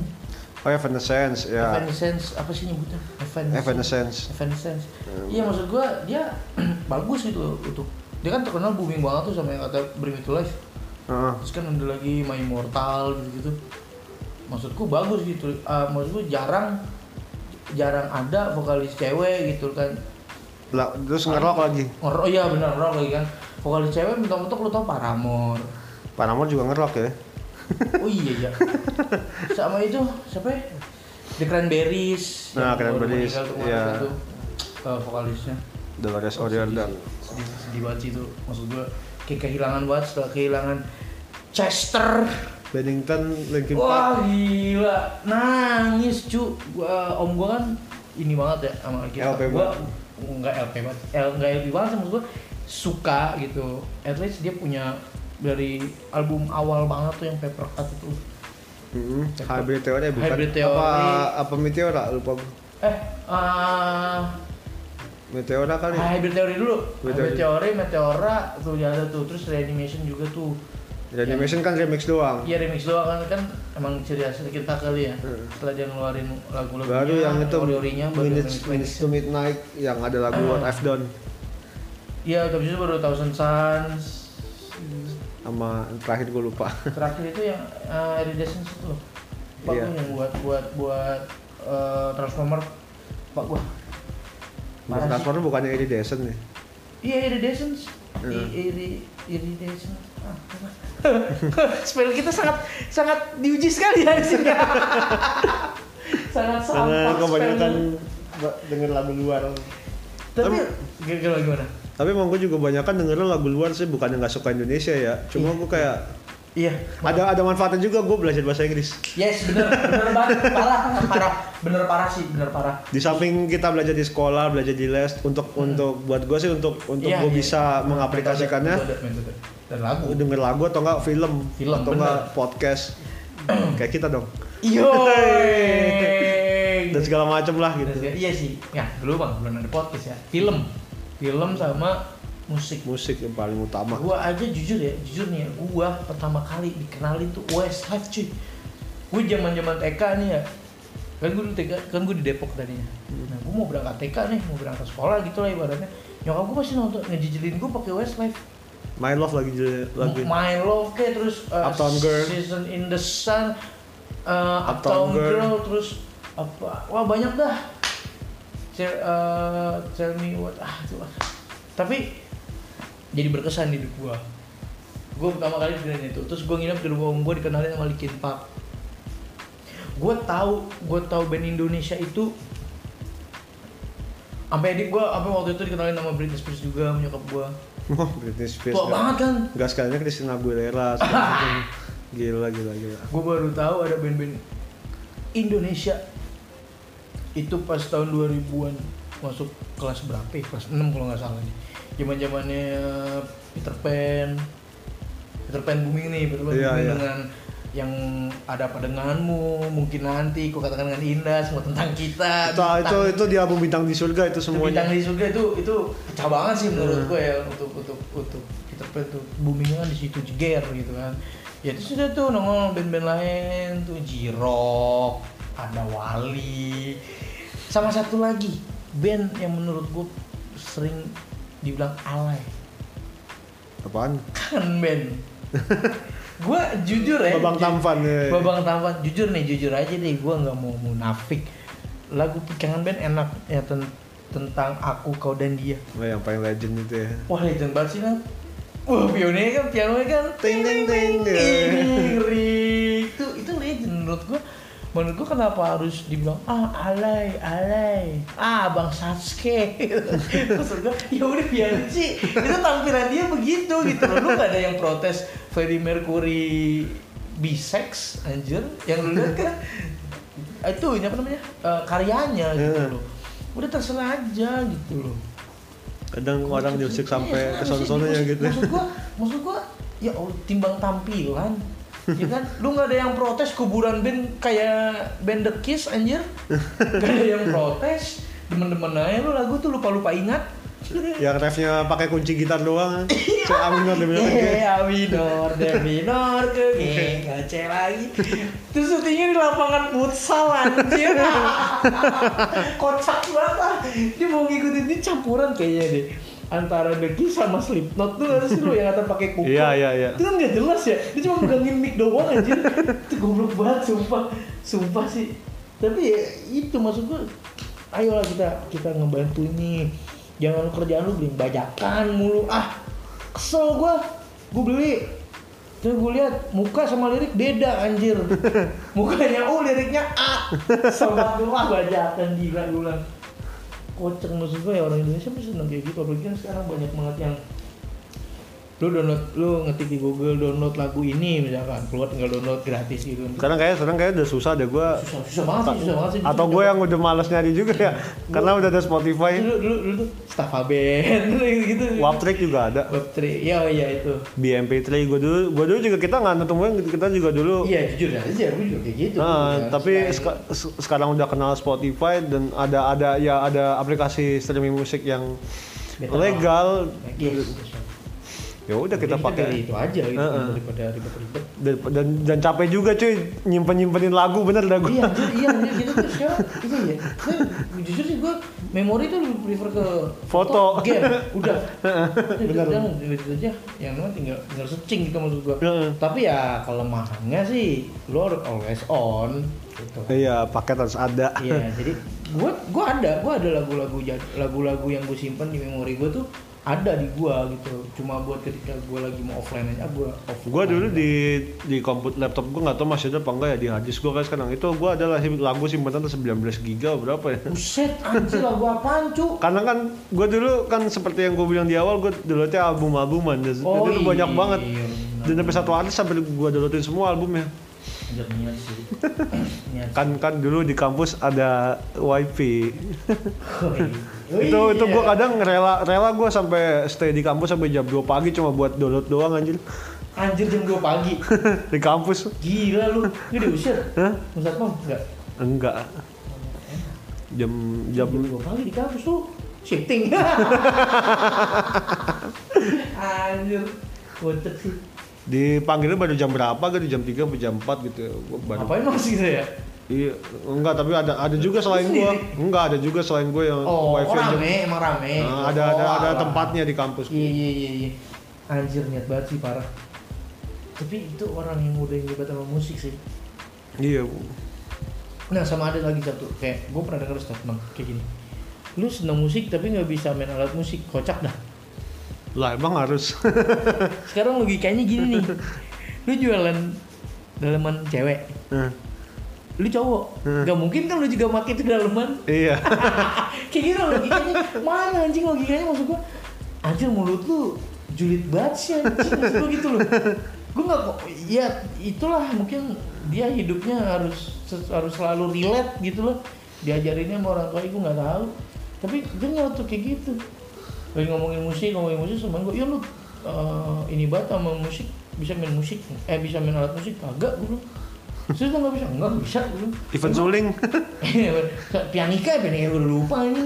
Oh Evanescence ya Evanescence apa sih nyebutnya? Evanescence. Evanescence Evanescence. Iya maksud gua dia bagus gitu untuk dia kan terkenal booming banget tuh sama yang kata Bring Me to Life. Heeh. Terus kan ada lagi My Immortal gitu gitu. Maksudku bagus gitu. Ah, maksudku jarang jarang ada vokalis cewek gitu kan. Lah, terus ngerok lagi Ngerok iya benar rock lagi kan. Vokalis cewek mentok-mentok lu tau Paramore. Paramore juga ngerok ya Oh iya ya. Sama itu siapa ya? The Cranberries. Nah, Cranberries, iya. itu, eh, vokalisnya. Dolores O'Riordan sedih, sedih banget sih itu. Maksud gua kayak kehilangan banget setelah kehilangan Chester. Bennington Linkin Park. wah gila. Nangis cu. Gua om gua kan ini banget ya sama kita. LP gua nggak LP banget. L, nggak LP banget maksud gua suka gitu. At least dia punya dari album awal banget tuh yang Paper Cut itu Hmm, Hybrid Theory bukan Hybrid Theory. apa apa Meteora lupa eh uh, Meteora kali Hybrid Theory dulu Hybrid Hybrid Theory. Meteora tuh ada tuh terus Reanimation juga tuh Reanimation kan remix doang Iya remix doang kan kan emang ciri khas kita kali ya. Hmm. Setelah dia ngeluarin lagu-lagunya, baru yang itu ori-orinya baru Minutes, Minutes to Midnight yang ada lagu Ah. What I've Done Iya, habis itu baru Thousand Suns. Sama terakhir gue lupa Terakhir itu yang uh, Iridescence itu. Pak Iya. gua yang buat buat buat uh, Transformer Pak gua. Sih. Transformer bukannya Iridescent nih Iya Iridescence. Hmm. I- Iri Iridescence. Ah? Spell kita sangat sangat diuji sekali ya di sini. sangat karena kebanyakan denger lagu luar Tapi gimana gimana? Tapi emang gue juga kebanyakan dengerin lagu luar sih bukannya nggak suka Indonesia ya cuma Iya. gue kayak Iya. Ada ada manfaatnya juga gue belajar bahasa Inggris. Yes, bener, bener banget, parah, parah, bener parah sih, bener parah. Di samping kita belajar di sekolah, belajar di les, untuk untuk buat gue sih untuk untuk Iya, gue iya. bisa mengaplikasikannya. Dan lagu. denger lagu atau enggak film, Film, atau enggak podcast kayak kita dong Yo. dan segala macem lah gitu Iya sih. Ya, dulu bang belum ada podcast ya. Film, film sama musik. musik yang paling utama Gua aja jujur ya, jujur nih ya, gua pertama kali dikenalin tuh Westlife cuy. Gue zaman zaman TK nih ya. Kan gue TK, kan gue di Depok tadinya. Nah, gue mau berangkat TK nih, mau berangkat sekolah gitu lah ibaratnya. Nyokap gue pasti nonton ngejijilin gue pakai Westlife. My Love lagi lagi My Love kayak terus uh, Uptown Girl. Season in the Sun, uh, Uptown Uptown, Girl. Girl. terus apa? Wah banyak dah. Tell, uh, tell me what ah itu. Tapi jadi berkesan di hidup gua. Gua pertama kali dengerin itu. Terus gua nginep di rumah om gua dikenalin sama Linkin Park. Gua tahu, gua tahu band Indonesia itu sampai adik gua apa waktu itu dikenalin sama Britney Spears juga sama nyokap gua. oh Britney Spears Tua banget kan? Gak sekalinya Christina Aguilera gila gila gila gue baru tahu ada band-band Indonesia itu pas tahun 2000-an masuk kelas berapa ya? kelas 6 kalau nggak salah nih zaman zamannya Peter Pan Peter Pan booming nih Peter Pan Iya, booming iya. dengan yang ada apa denganmu mungkin nanti ku katakan dengan indah semua tentang kita itu Bintang- itu itu di album bintang di surga itu semuanya bintang di surga itu itu pecah banget sih menurut Hmm. gue ya untuk untuk untuk Peter Pan tuh boomingnya kan di situ jeger gitu kan ya itu sudah tuh nongol band-band lain tuh Jirok ada Wali. Sama satu lagi band yang menurut gue sering dibilang alay. Apaan? Kan band gue jujur ya Babang Tampan ya. Babang Tampan. Jujur nih jujur aja deh gue nggak mau munafik. Lagu pikangan band enak ya ten- tentang aku kau dan dia. Oh, yang paling legend itu ya. Wah legend banget sih Nat. wah pionnya kan pianonya kan. Ting, ting, ting. Ih, ngeri itu itu legend menurut gue menurut gue kenapa harus dibilang ah alay alay. Ah bang Sasuke maksud gue ya udah biarin sih. Itu tampilan dia begitu gitu loh. Lu gak ada yang protes Freddie Mercury bisex anjir? Yang lu lihat kan? Itu ini apa namanya? Eh, karyanya gitu Iya. loh. Udah terserah aja gitu loh. Kadang orang diusik sampai Iya, ke sono-sononya maksud- gitu. Maksud gua, maksud gua ya Allah, timbang tampilan. Ya kan lu nggak ada yang protes kuburan band kayak band The Kiss anjir gak ada yang protes demen-demen aja lu lagu tuh lupa-lupa ingat yang refnya pakai kunci gitar doang C A minor D minor G Eh, A minor, D minor ke G, ke C lagi. Terus syutingnya di lapangan futsal anjir. Kocak banget ah. Dia mau ngikutin ini campuran kayaknya deh. Antara The Kiss sama Slipknot tuh harus lu yang kata pakai kuku. Iya, iya, iya. Itu kan gak jelas ya. Dia cuma megangin mic doang anjir. itu goblok banget sumpah. Sumpah sih. Tapi ya itu maksud gua ayolah kita kita ngebantu ini. Jangan kerjaan lu beli bajakan mulu ah. Kesel gua. Gua beli Terus gue lihat muka sama lirik beda anjir. Mukanya U, liriknya A. Sama lah bajakan gila gue. Kocak maksud gue ya orang Indonesia mesti seneng kayak gitu. Apalagi kan sekarang banyak banget yang lu download lu ngetik di Google download lagu ini misalkan keluar tinggal download gratis gitu. Sekarang kayak sekarang kayak udah susah deh gue susah susah banget sih susah banget sih. Atau gue yang udah males nyari juga ya karena udah ada Spotify. Dulu dulu dulu tuh Staffa Band gitu. Waptrick juga ada. Web3 iya iya itu. BMP3 gue dulu gue dulu juga kita nggak nemuin kita juga dulu iya jujur aja gue juga kayak gitu. Nah, Ya, tapi seka- se- sekarang udah kenal Spotify dan ada ada ya ada aplikasi streaming musik yang legal. Yes. Ya udah kita pakai itu aja gitu Heeh. daripada ribet-ribet. dan, dan capek juga cuy nyimpen nyimpenin lagu bener lagu. Iya, anjir, iya, anjir, gitu tuh sekarang iya ya. Gue jujur sih gue memori tuh lebih prefer ke Foto. game, udah. Bener. Udah, gitu aja. Yang memang tinggal tinggal searching gitu maksud gue. Heeh. Tapi ya kelemahannya sih lo harus always on gitu. Iya paket harus ada. Iya, jadi gue gue ada gue ada lagu-lagu lagu-lagu yang gue simpan di memori gue tuh ada di gue gitu. Cuma buat ketika gue lagi mau offline aja gue off. Gue dulu di di komputer laptop gue nggak tahu masih ada apa enggak ya di harddisk gue kan sekarang itu gue adalah lagu simpanan tuh 19 giga berapa ya? Buset anjir lagu apaan cu? Karena kan gue dulu kan seperti yang gue bilang di awal gue dulu tuh album-albuman dan Oh, itu tuh banyak iya, banget. dan sampai satu hari sampai gue downloadin semua albumnya kan kan dulu di kampus ada wifi Oh, iya. itu itu gue kadang rela rela gue sampai stay di kampus sampai jam 2 pagi cuma buat download doang anjir Anjir jam 2 pagi. di kampus Gila lu. Lu diusir? Hah? Ustaz? Enggak. enggak jam jam Jam 2 pagi di kampus lu shifting. Anjir. Kocak sih. dipanggilnya baru jam berapa gitu jam 3 atau jam 4 gitu Gua baru Ngapain masih gitu ya? Iya enggak tapi ada ada juga selain gue enggak ada juga selain gue yang Oh, wifi jam rame, emang rame. Nah, ada ada Oh, ada alah. tempatnya di kampus Iya iya iya iya. Anjir niat banget sih parah. Tapi itu orang yang udah hebat sama musik sih. iya Nah sama ada lagi satu kayak gue pernah denger statement kayak gini. Lu seneng musik tapi nggak bisa main alat musik, kocak dah. lah emang harus Sekarang logikanya gini nih. Lu jualan daleman cewek, Nah, lu cowok, Hmm. nggak mungkin kan lu juga itu daleman. iya. Kayak gitu logikanya. Mana anjing logikanya maksud gua? Anjir mulut lu julid banget sih anjing. Maksud gua gitu loh. Gua nggak kok ya itulah mungkin dia hidupnya harus harus selalu relate gitu loh. Diajarinnya sama orang tua gua nggak tahu. Tapi dia tuh kayak gitu. Lagi ngomongin musik ngomongin musik sama gua ya lu eh, ini banget sama musik. Bisa main musik eh bisa main alat musik? Kagak gua. bilang. Terus nggak bisa, enggak bisa event suling Pianika, pianika gue udah lupa ini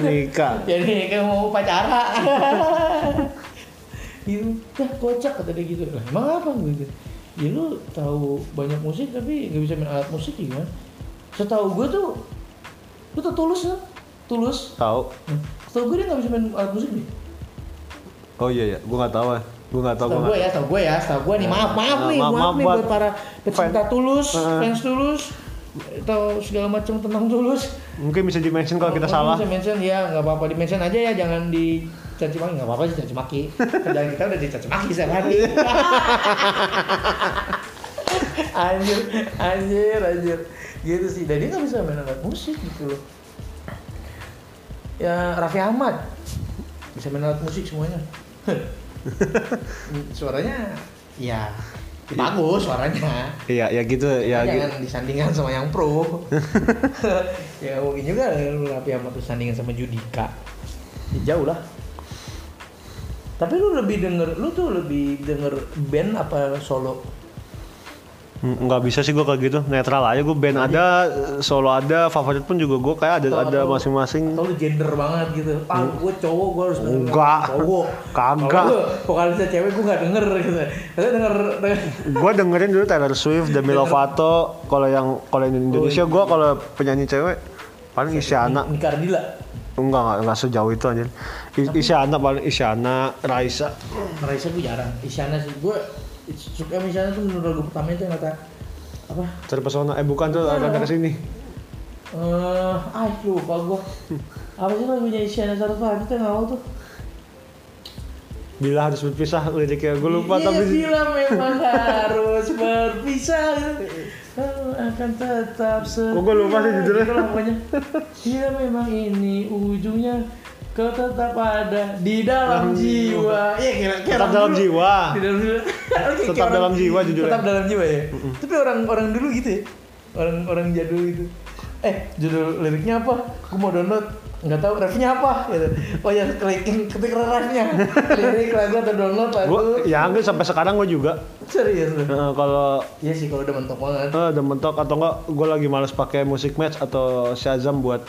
nikah Jadi kayak mau upacara. gitu, dah kocak kata dia gitu. Lah emang apa gitu? Ya lu tahu banyak musik tapi nggak bisa main alat musik gimana? Setahu gue tuh, lu tuh tulus kan? Tulus. tahu Setahu gue dia nggak bisa main alat musik nih. oh iya ya gue nggak tahu ya gue nggak tahu gue ya, setahu gue ya, setahu gue nih. Maaf, maaf Nah, nih, maaf, maaf, maaf nih buat buat para pecinta fan. tulus, Heeh. fans tulus, atau segala macam tentang tulus. mungkin bisa di mention kalau kita salah Bisa mention ya, nggak apa-apa di mention aja ya, jangan di caci maki, nggak apa-apa sih caci maki. Kerjaan kita udah dicaci maki setiap hari. anjir, anjir, anjir. Gitu sih. Dan dia nggak bisa main alat musik gitu loh. Ya Raffi Ahmad bisa main alat musik semuanya. suaranya ya bagus suaranya. iya ya gitu ya gitu. Jangan disandingkan sama yang pro. ya mungkin juga lu Raffi Ahmad tuh sandingan sama Judika. Ya, jauh lah. Tapi lu lebih denger, lu tuh lebih denger band apa solo? Hmm, nggak bisa sih gue kayak gitu netral aja gue band ada solo ada favorit pun juga gue kayak ada Atau- ada masing-masing Atau lu gender banget gitu? Ah, gue cowok, gue harus denger Enggak. cowok. Kagak. Vokalisnya cewek, gue gak denger gitu. Tapi denger, denger gue dengerin dulu Taylor Swift Demi Lovato kalau yang kalau yang di Indonesia Oh, gue kalau penyanyi cewek paling Isyana Nika Ardila. enggak enggak, enggak sejauh itu anjir Isyana paling Isyana Raisa Raisa gue jarang. Isyana sih, gue suka Isyana tuh menurut lagu pertama itu yang kata apa? terpesona eh bukan tuh ada dari sini Eh, ah lupa gue. Apa sih lagunya Isyana Sarasvati tuh nggak tahu tuh. bila harus berpisah liriknya gue lupa Iya, tapi bila memang harus berpisah akan tetap setia Kok gua lupa sih judulnya? Bila memang ini ujungnya Kau tetap ada di dalam jiwa. Iya kira kira tetap dalam jiwa. Di dalam jiwa. Tetap dalam jiwa judulnya. Tetap dalam jiwa ya. Tapi orang-orang dulu gitu ya. Orang-orang jadul gitu. Eh judul liriknya apa? Gue mau download. Nggak tahu refnya apa? Gitu. Oh ya clicking ketik refnya lirik lagu atau download lagu. Gue ya enggak sampai sekarang gue juga. Serius lu? Eh, kalau Iya sih kalau udah mentok banget. eh, udah mentok atau enggak gue lagi males pakai musik match atau Shazam buat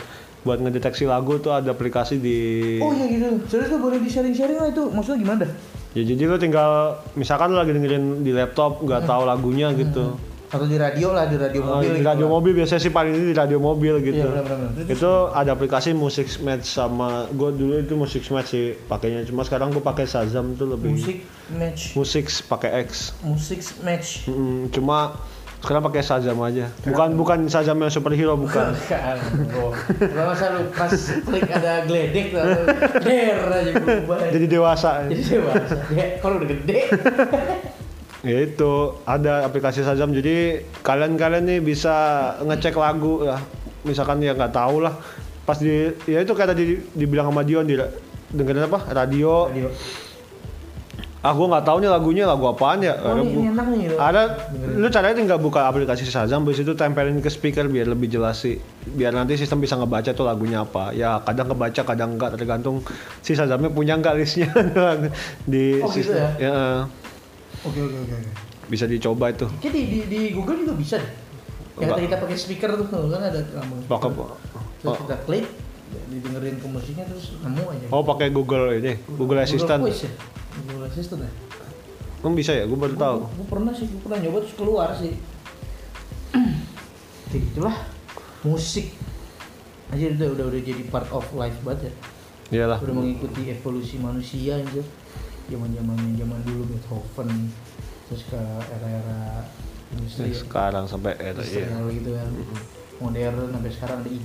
buat ngedeteksi lagu tuh ada aplikasi di Oh iya gitu. Serius tuh boleh di sharing-sharing lah itu. Maksudnya gimana dah? ya jadi lo tinggal misalkan lo lagi dengerin di laptop nggak tahu lagunya gitu Atau di radio lah, di radio Eh, mobil. di gitu radio lah. mobil biasanya sih paling ini di radio mobil gitu Iya benar-benar. itu ada aplikasi musik match sama gue dulu itu musik match sih pakainya cuma sekarang gue pakai Shazam tuh lebih Musik match. musik pakai X Musik match. Mm, cuma sekarang pakai Shazam aja bukan bukan Shazam yang superhero bukan Kan, bro. Kalau masa lu pas klik ada atau der aja berubah. jadi dewasa Jadi dewasa. Ya, kalau udah gede. ya itu ada aplikasi Shazam jadi kalian-kalian nih bisa ngecek lagu lah misalkan ya nggak tahu lah pas di ya itu kayak tadi dibilang sama Dion di dengerin apa radio Radio. Ah gue nggak tahu nih lagunya lagu apaan ya Oh, Ada ini, bu- enak nih. ada lu caranya tinggal buka aplikasi Shazam habis itu tempelin ke speaker biar lebih jelas sih biar nanti sistem bisa ngebaca tuh lagunya apa ya kadang kebaca kadang enggak tergantung si Shazamnya punya enggak listnya di Oh, gitu sistem ya? ya Oke oke oke. bisa dicoba itu Kayak di, di, di Google juga bisa deh. Yang Enggak. kita pakai speaker tuh kan ada lambang. pakai Terus kita klik, didengerin ke musiknya terus nemu aja. oh pakai Google ini Google Assistant Voice ya? Google Assistant ya? Emang bisa ya gue baru tahu Gue pernah sih, gue pernah nyoba terus keluar sih. Kayak gitulah musik aja udah udah udah jadi part of life banget ya. iyalah Udah mengikuti evolusi manusia aja. Zaman zamannya zaman dulu Beethoven, terus ke era-era industri sekarang sampai eh, iya. gitu kan. Modern sampai sekarang ada E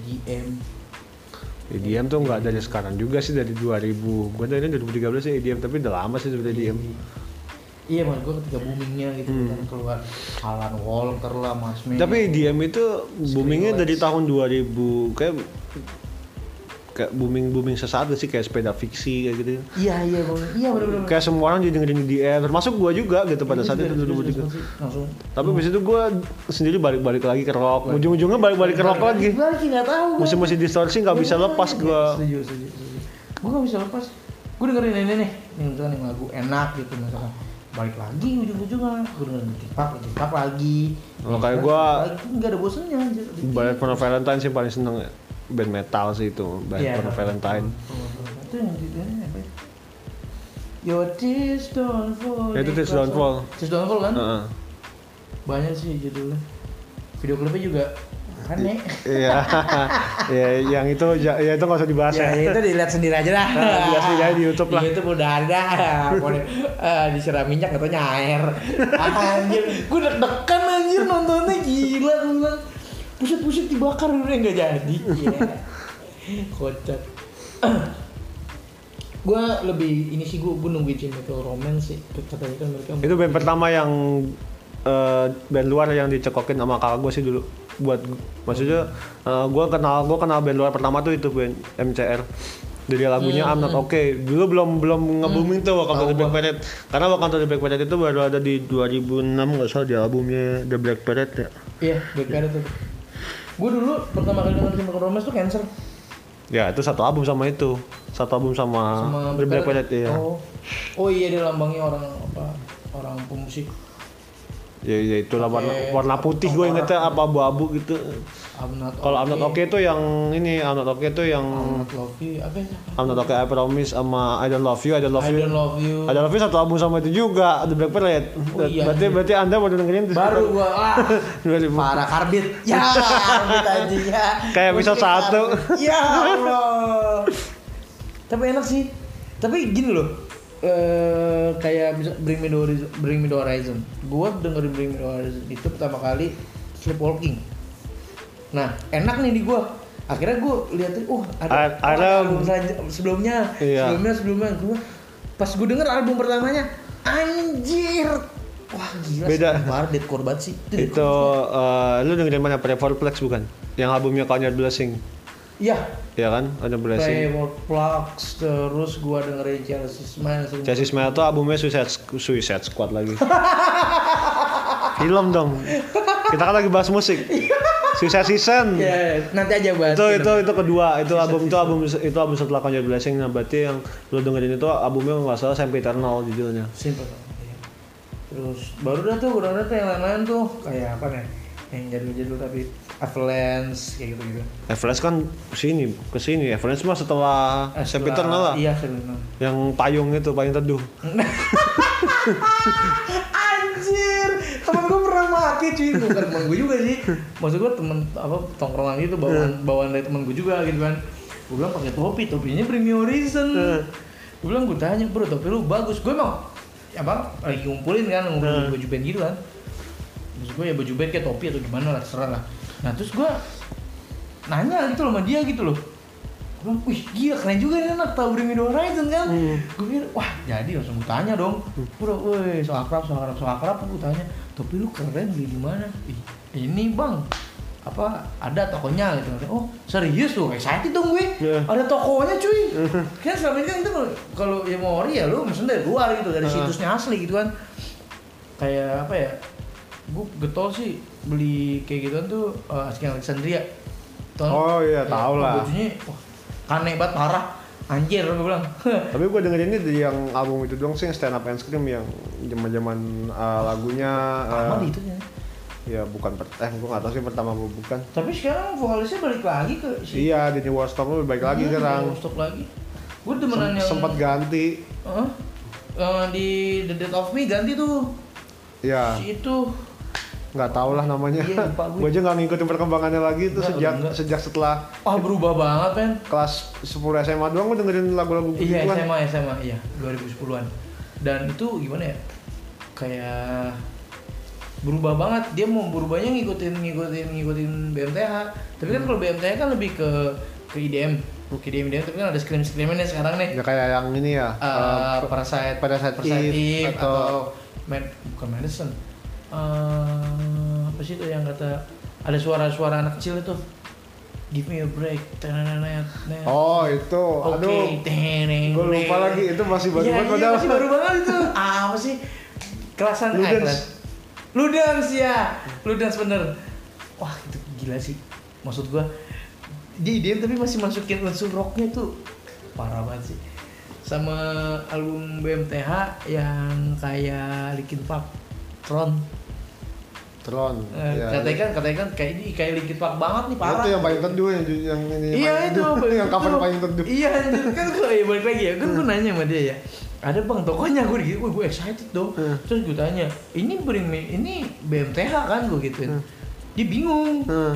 EDM. Tuh nggak dari sekarang juga sih dari 2000 gue dari 2013 sih EDM tapi udah lama sih sebenarnya EDM Iya mas, gue ketika boomingnya gitu kan keluar Alan Walker lah, Mas May. Hmm. Tapi EDM itu boomingnya dari tahun 2000 kayak kayak booming booming sesaat gak sih kayak sepeda fiksi kayak gitu. Iya iya iya benar-benar. Kayak semua orang jadi dengerin EDM termasuk gua juga gitu pada saat itu dulu langsung. Tapi habis itu gua sendiri balik-balik lagi ke rock. Ujung-ujungnya balik-balik ke rock lagi. Lagi nggak tahu. gua. Musim-musim distorsi nggak bisa lepas gua. Setuju setuju. Gue nggak bisa lepas. Gue dengerin ini nih, nih misalkan yang lagu enak gitu misalkan balik lagi ujung-ujungnya gue dengerin tipak tipak lagi Oh, kayak gua- lagi, nggak ada bosennya anjir Ballet for Valentine sih paling seneng ya. Band metal sih itu Ballet Iya, for Valentine. apa ya? Your tears don't fall. Ya, itu Tears Don't Fall. Tears don't fall kan? Heeh. Banyak sih judulnya. Video klipnya juga aneh. Iya. ya yang itu ya itu nggak usah dibahas ya, ya. itu dilihat sendiri aja dah. Nah, dilihat sendiri aja di YouTube lah. Di YouTube udah ada. Boleh eh, disiram minyak atau air. Anjir, gue deg-degan anjir nontonnya gila gue bilang. Pusat-pusat dibakar udah nggak jadi. Iya. Kocak. gue lebih ini sih gue gue nungguin Chemical Romance sih. Katanya kan mereka Itu band pertama yang eh, band luar yang dicekokin sama kakak gue sih dulu. Buat maksudnya eh, gue kenal gue kenal band luar pertama tuh itu band MCR dari lagunya I'm Not Okay. Dulu belum belum nge-booming tuh Welcome to the Black Parade karena Welcome to the Black Parade itu baru ada di 2006 nggak salah di albumnya The Black Parade ya. Iya Black Parade tuh gue dulu pertama kali denger Chemical Romance tuh Cancer. Ya itu satu album sama itu. Satu album sama, sama The Black Parade ya oh. Oh iya dia lambangnya orang apa orang pemusik. Ya, ya itulah warna, warna putih gue ingetnya apa abu-abu gitu I'm not kalau I'm Not Okay. itu yang ini I'm Not Okay itu yang I'm not love you apa ya I'm Not Okay I Promise sama I Don't Love You I Don't Love I You. don't love you. I Don't Love You satu album sama itu juga The Black Parade. Oh, iya. berarti berarti anda baru dengerin itu. Baru gua ah 2000. parah karbit. Ya karbit aja ya. Kayak Musik satu. ya Allah. Tapi enak sih. Tapi gini loh eh kayak bisa Bring Me The Horizon, Bring Me The Horizon. Gua dengerin Bring Me The Horizon itu pertama kali Sleepwalking. Nah, enak nih di gua. Akhirnya gua lihat oh ada, oh, ada- album sebelumnya, Iya. sebelumnya sebelumnya. Gua pas gua denger album pertamanya anjir. Wah gila Beda. banget deadcore banget sih. itu eh, lu dengerin mana? Plex bukan? Yang albumnya Kanye Blessing. Iya, ya kan? Ada Blessing. Playworld Plugs, terus gua dengerin Chelsea Smile. Chelsea Smile tuh albumnya Suicide, Suicide Squad lagi. Film dong. Kita kan lagi bahas musik Suicide Season Ya, nanti aja bahas. itu itu itu kedua itu album itu album itu album setelah Kanye Blessing nah berarti yang lu dengerin itu albumnya nggak salah sampai Eternal judulnya Simple. Terus baru dah tuh, udah ada tuh yang lain-lain tuh kayak apa nih? Yang jadul-jadul tapi Avalanche kayak gitu-gitu. Everest kan ke sini ke sini Everest mah setelah Eh, setelah- Eternal lah Iya, Eternal. yang payung itu payung teduh Anjir, temen gue pernah make cuy, bukan temen gue juga sih. Maksud gue temen apa tongkrongan gitu bawaan bawaan dari temen gue juga gitu kan. Gue bilang pakai topi, topinya Bring Me Horizon. Gue bilang gue tanya bro topi lu bagus. Gue emang ya apa lagi ngumpulin kan ngumpulin baju band gitu kan. Maksud gue ya baju band kayak topi atau gimana lah terserah lah. Nah terus gue nanya gitu loh sama dia gitu loh. Bilang, wih gila keren juga nih anak tahu Bring Me The Horizon kan. Hmm. Gue pikir, wah jadi langsung gue tanya dong. Bro, woi so akrab, so akrab, so akrab. Gue tanya, tapi lu keren beli di mana? Ih, ini bang, apa ada tokonya gitu oh serius tuh excited dong gue Iya. ada tokonya cuy kan selama ini kan itu kalau- yang mau ori ya lu maksudnya dari luar gitu dari situsnya asli gitu kan kayak apa ya gue getol sih beli kayak gituan tuh uh, Asking Alexandria Tau nggak? Oh iya, Ya, tahu lah. bajunya wah aneh banget parah anjir gue bilang Tapi gue dengerinnya dari yang album itu doang sih yang Stand Up and Scream yang zaman-zaman uh, lagunya uh, Amal itu ya ya bukan eh gue gak tau sih pertama apa bukan. tapi sekarang vokalisnya balik lagi ke si Iya, di New Storm lebih baik lagi Iya, sekarang. Stop lagi. Gue demenan yang Sempat ganti. Heeh. Eh, di The Death of Me ganti tuh Ya, si itu nggak tau lah namanya. Iya, lupa gue. gue aja nggak ngikutin perkembangannya lagi itu sejak enggak. sejak setelah ah berubah banget men kelas 10 SMA doang gue dengerin lagu-lagu iya begituan. SMA SMA iya 2010-an dan itu gimana ya kayak berubah banget dia mau berubahnya ngikutin ngikutin ngikutin BMTH tapi kan kalau BMTH kan lebih ke ke IDM ke IDM IDM tapi kan ada scream screamannya sekarang nih Ya kayak yang ini ya. Eh, eh, Parasite, Parasite Parasite Eve Eve atau, atau- Med, bukan medicine. Eh, apa sih itu yang kata ada suara-suara anak kecil itu Give me a break. Oh itu, aduh, gue lupa lagi itu masih baru banget iya, masih baru banget itu. Ah, apa sih? Kelasan Ludens. Ludens ya. Ludens bener. Wah, itu gila sih. Maksud gua dia IDM tapi masih masukin unsur rocknya tuh parah banget sih. Sama album BMTH yang kayak Linkin Park Tron. Tron. Eh, ya. katanya kan katanya kan kayak ini kayak Linkin Park banget nih parah. Itu yang paling teduh yang, yang ini. Iya itu, teduh. yang cover itu. paling teduh. Iya, anjir. kan gue ya balik lagi ya. Kan gue nanya sama dia ya. Ada bang tokonya gue gitu, gue excited dong. Hmm. Terus gue tanya, ini bring me, ini BMTH kan gue gituin. Hmm. Dia bingung. Hmm.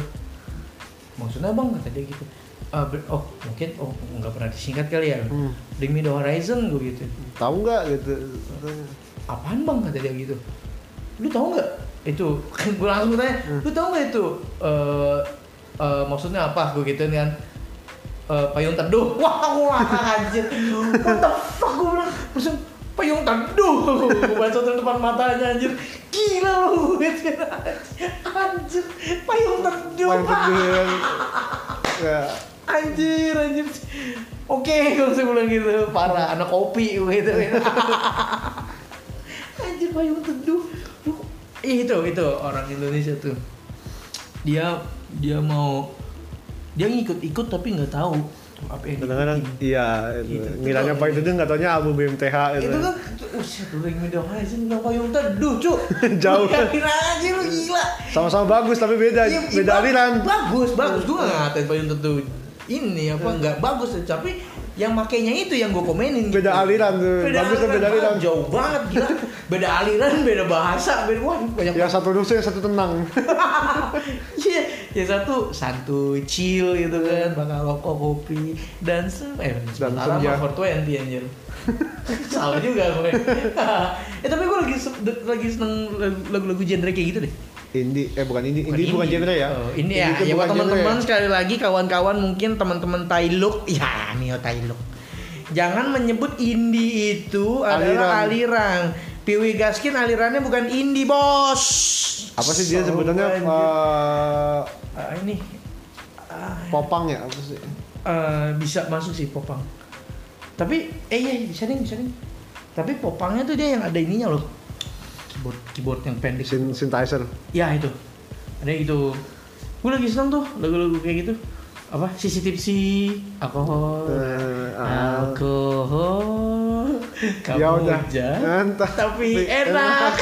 Maksudnya bang kata dia gitu. "Ah, ber- oh mungkin oh nggak pernah disingkat kali ya. Hmm. Bring me the horizon gue gitu. Tahu nggak gitu? Apaan bang kata dia gitu. Lu tahu nggak itu? Kan gue langsung tanya, lu tahu nggak itu? eh eh, maksudnya apa? Gue gituin kan. Eh, payung teduh. Wah, wah anjir. What the fuck gue bilang. Langsung payung teduh. Gue baca di depan matanya anjir. Gila lu. Anjir. Payung teduh. Paling teduh yang ya. Anjir, anjir. Oke, kalau saya bilang gitu, parah. Anak kopi gitu. Anjir, payung teduh. Itu, itu orang Indonesia tuh. Dia dia mau dia ngikut-ikut tapi nggak tahu apa yang Kadang-kadang iya, itu. Gitu. ngiranya Itu- paling teduh nggak taunya album BMTH itu. Itu kan, usia tuh ring media horizon nggak payung teduh, cuk. Jauh. Kira aja lu gila. Sama-sama bagus tapi beda, Iya, beda iya, aliran. Bagus, bagus. Gue gak ngatain payung teduh ini apa nggak bagus tapi yang makainya itu yang gue komenin gitu. Beda aliran tuh. Bagus tuh beda aliran. Jauh banget gila beda aliran beda bahasa beda wah banyak Yang satu rusuh, yang satu tenang. Iya, yang satu santuy, chill gitu kan, bakal rokok, kopi, dan se eh Dan sementara mah 420 anjir. Salah juga gue. eh tapi gue lagi lagi seneng lagu-lagu genre kayak gitu deh. Indie, eh bukan indie, indie bukan genre ya? Oh, ini ya, ya buat teman-teman ya? sekali lagi kawan-kawan mungkin teman-teman Tailuk, ya Neo Tailuk. Jangan menyebut indie itu adalah aliran. Piwi Gaskin alirannya bukan indie, Bos. Apa sih dia So, sebutannya? eh, Ah, ini ah, popang ya? Apa sih? eh, bisa masuk sih popang. Tapi eh iya bisa nih, bisa nih. Tapi popangnya tuh dia yang ada ininya loh. Keyboard keyboard yang pendek. Syn- synthesizer. Ya itu. Ada itu. Gue lagi seneng tuh lagu-lagu kayak gitu. Apa? CCTV alkohol. Eh, ah. Alkohol. Kamu Ya udah. Entah. Tapi enak.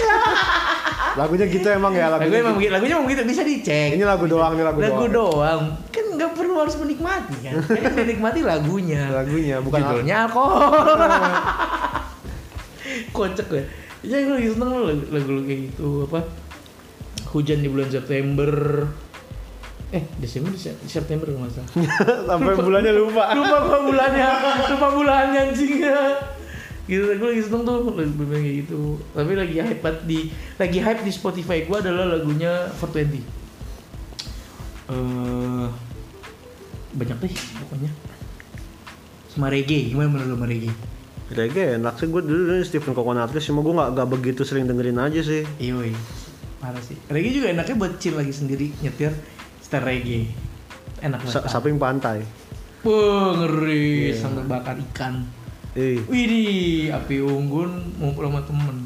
Lagunya gitu emang ya Lagunya lagunya. emang gitu. lagunya emang begitu bisa dicek. Ini lagu doang, ini lagu, lagu doang. doang kan nggak perlu harus menikmati kan yang menikmati lagunya Lagunya bukan judulnya alkohol kocak gue ya gue lagi seneng lo lagu, lagu kayak gitu apa hujan di bulan September. Eh Desember Dese- September kalau nggak salah. Sampai bulannya lupa. lupa gua bulannya lupa bulannya anjing. Gitu gue lagi seneng tuh lagu lagu kayak gitu. Tapi lagi hype di lagi hype di Spotify gue adalah lagunya 420 eh banyak deh pokoknya. Sama reggae gimana menurut lo sama reggae Reggae enak sih gue dulu dulu Stephen Coconutris cuma gue gak, gak begitu sering dengerin aja sih. Iya, parah sih. Reggae juga enaknya buat chill lagi sendiri nyetir, setel reggae. Enak banget. samping pantai. Wah, ngeri Iya. sambil bakar ikan. Ih, Widih, api unggun ngumpul sama temen.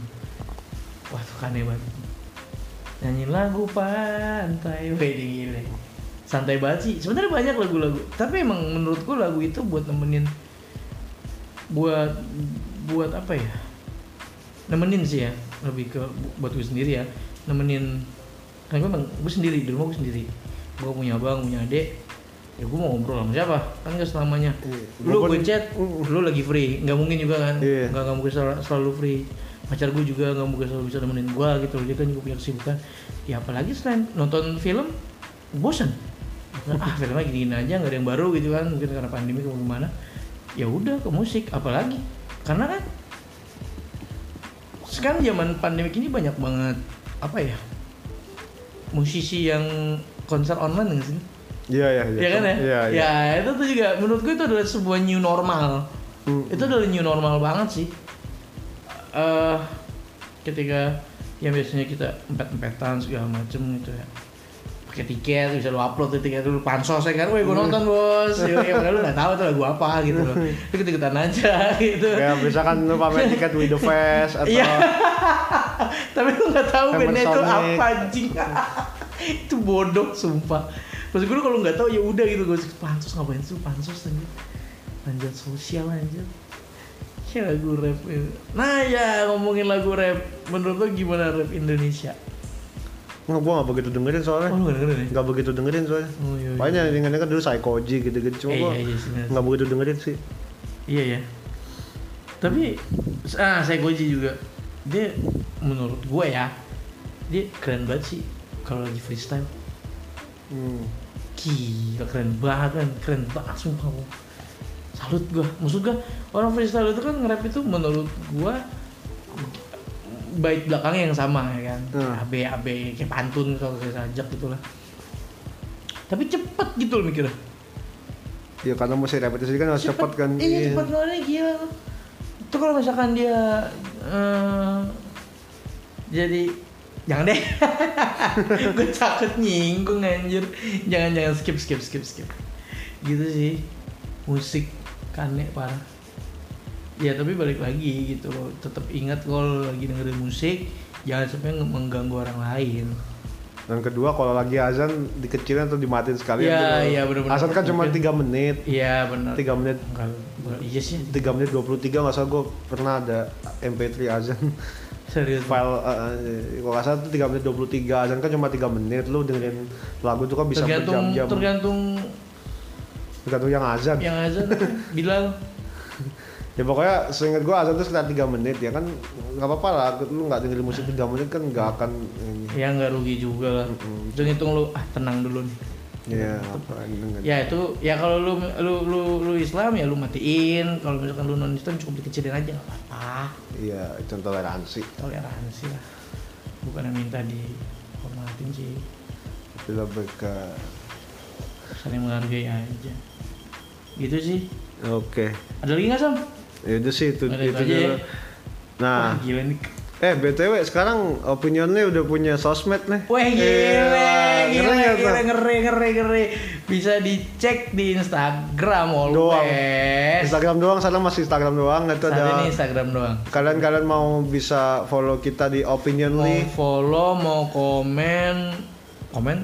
Wah, tuh kan hebat. Nyanyi lagu pantai, widih gile. Santai banget sih. Sebenarnya banyak lagu-lagu. Tapi emang menurutku lagu itu buat nemenin buat buat apa ya? Nemenin sih ya. Lebih ke buat gue sendiri ya. Nemenin kan gue, gue sendiri di rumah gue sendiri. Gue punya abang, punya adik. Ya gue mau ngobrol sama siapa? Kan gak selamanya Iya. lu gue chat lu lagi free nggak mungkin juga kan Iya. nggak nggak mungkin selalu, selalu free pacar gue juga nggak mungkin selalu bisa nemenin gue gitu dia kan juga punya kesibukan ya apalagi selain nonton film bosan ah filmnya gini, gini aja nggak ada yang baru gitu kan mungkin karena pandemi ke gimana ya udah ke musik apalagi karena kan sekarang zaman pandemi ini banyak banget apa ya musisi yang konser online nggak sih Iya, iya, iya. ya kan ya? Iya, iya. Ya itu tuh juga menurutku itu adalah sebuah new normal. Hmm. Itu adalah new normal banget sih. eh ketika yang biasanya kita empet-empetan segala macem gitu ya pakai tiket bisa lu upload tuh tiket dulu pansos ya kan, woi gue nonton bos, ya, ya padahal lu nggak tahu tuh lagu apa gitu loh, lu ikut-ikutan aja gitu. Ya, misalkan lu pamer tiket with the fest atau Iya. Tapi lu nggak tahu bandnya itu apa anjing. itu bodoh sumpah. Maksud gue kalau nggak tahu ya udah gitu gue pansos ngapain sih lu pansos anjir. Lanjut sosial anjir. Ya lagu rap itu. Nah ya ngomongin lagu rap Menurut lo gimana rap Indonesia? Nggak, gua nggak begitu dengerin soalnya. Oh lu gak dengerin ya? Nggak begitu dengerin soalnya. Oh iya, iya. Banyak yang dengerin kan dulu Psychoji gitu-gitu. Cuma Eh, gua iya, iya, nggak begitu dengerin sih. Iya ya. Tapi ah saya Goji juga. Dia menurut gue ya, dia keren banget sih kalau lagi freestyle. Hmm. Gila keren banget kan, keren banget sumpah. Salut gua. Maksud gua orang freestyle itu kan nge-rap itu menurut gua bait belakangnya yang sama ya kan. Hmm. AB AB kayak pantun kalau saya sajak gitu lah. Tapi cepet gitu loh mikirnya. Ya karena musik repetisi kan harus cepet kan. Iya cepet banget gila. Itu kalau misalkan dia eh, jadi jangan deh. gue takut nyinggung anjir. Jangan jangan skip skip skip skip. Gitu sih. Musik kane parah. Ya tapi balik lagi gitu loh. Tetap ingat kalau lagi dengerin musik jangan sampai mengganggu orang lain. Dan kedua kalau lagi azan dikecilin atau dimatiin sekalian. Iya, tuh. iya, bener-bener. Azan kan cuma. 3 menit. Iya benar. 3 menit Enggak, iya sih 3 menit 23 nggak salah gue pernah ada MP3 azan serius. file uh, kalau nggak salah tuh 3 menit 23 azan kan cuma 3 menit lu dengerin lagu itu kan bisa tergantung berjam-jam tergantung tergantung yang azan yang azan Bilal ya pokoknya seingat gue azan tuh sekitar 3 menit ya kan? Nggak apa-apa lah lu nggak dengerin musik 3 menit kan nggak akan ini. Ya nggak rugi juga lah. Mm-mm. hitung hitung lu ah tenang dulu nih. Ya apa dengan ya itu ya kalau lu lu lu lu Islam ya lu matiin. Kalau misalkan lu non Islam cukup dikecilin aja nggak apa iya itu toleransi. Toleransi lah. Bukan yang minta dihormatin sih. Tapi lebih ke saling menghargai aja. Gitu sih. Oke. Ada lagi nggak sam ya udah sih itu Ada itu aja dulu. ya. nah Wah, gila nih eh btw sekarang opinionnya udah punya sosmed nih Wah gila, Iya, gila, gila, ngeri, ngeri, ngeri. Bisa dicek di Instagram doang always. Instagram doang sekarang masih Instagram doang itu Saat ada ini Instagram doang. kalian-kalian mau bisa follow kita di Mau Opinionly follow, mau komen, komen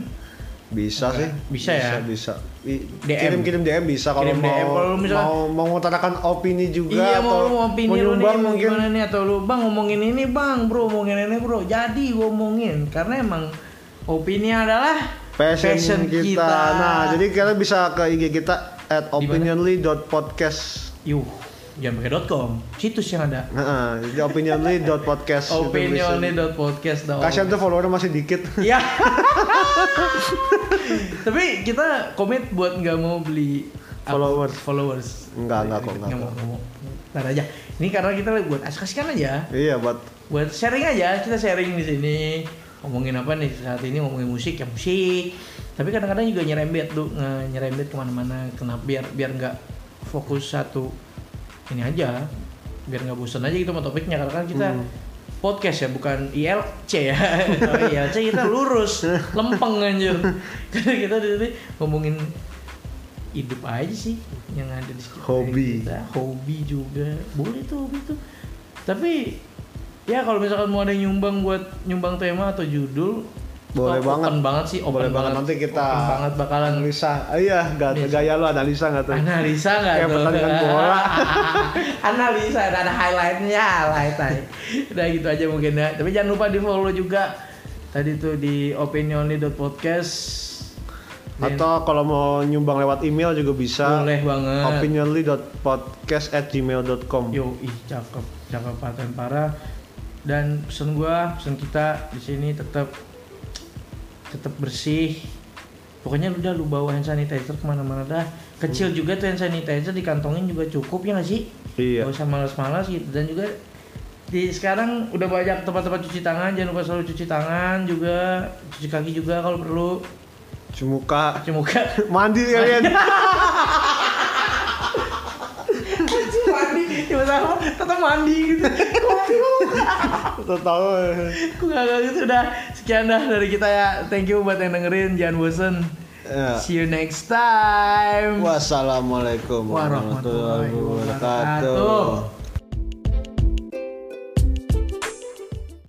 bisa sih Bisa ya? bisa I- DM. kirim-kirim DM bisa kalau Kirim mau DM. Kalau lu misalkan- mau mau mengutarakan opini juga iya atau mau mau opini lu nih, nyumbang mau mungkin gimana nih atau lu bang ngomongin ini bang, bro ngomongin ini bro. Jadi gua ngomongin karena emang opini adalah passion, kita. nah jadi kalian bisa ke IG kita at opinionly.podcast Yuh, jangan pakai .com, situs yang ada. Nah, jadi opinionly.podcast itu bisa. Opinionly.podcast dong. Kasihan tuh follower masih dikit. Ya. Tapi kita komit buat nggak mau beli apa, Followers. Followers. Enggak, enggak kok, enggak Nggak mau, nggak mau. Ntar aja. Ini karena kita buat asik-asikan aja. iya, buat Buat sharing aja. Kita sharing di sini. Ngomongin apa nih saat ini ngomongin musik ya musik. Tapi kadang-kadang juga nyerembet tuh nyerembet ke mana-mana. Kenapa biar biar nggak fokus satu ini aja. Biar nggak bosan aja gitu sama topiknya. Karena kan kita Hmm. podcast ya bukan ILC ya kalau ILC kita lurus lempeng anjir karena kita di sini ngomongin hidup aja sih yang ada di sekitar Hobi. kita hobi juga boleh tuh hobi tuh tapi ya kalau misalkan mau ada yang nyumbang buat nyumbang tema atau judul Boleh oh, banget. banget sih open Boleh banget. Nanti kita open banget bakalan analisa. Ah, iya, gak gaya lu analisa nggak tuh? analisa nggak Kayak pertandingan bola. analisa ada, highlightnya highlight udah gitu aja mungkin ya tapi jangan lupa di follow juga tadi tuh di opinionly.podcast Atau kalau mau nyumbang lewat email juga bisa. boleh banget opinionly.podcast@gmail.com. yo ih cakep cakep paten parah dan pesan gua pesan kita di sini tetap tetap bersih. Pokoknya udah lu bawa hand sanitizer ke mana-mana dah. Kecil juga tuh hand sanitizer dikantongin juga cukup ya nggak sih? Iya. Gak usah malas-malas gitu. Dan juga di sekarang udah banyak tempat-tempat cuci tangan jangan lupa selalu cuci tangan juga cuci kaki juga kalau perlu. Cuci muka. cuci muka. Mandi kalian. tiba-tiba tetap mandi gitu. Tahu. Aku gak gak gitu? Udah sekian dah dari kita ya. Thank you buat yang dengerin. Jangan bosen. Ya. see you next time. Wassalamualaikum warahmatullahi wabarakatuh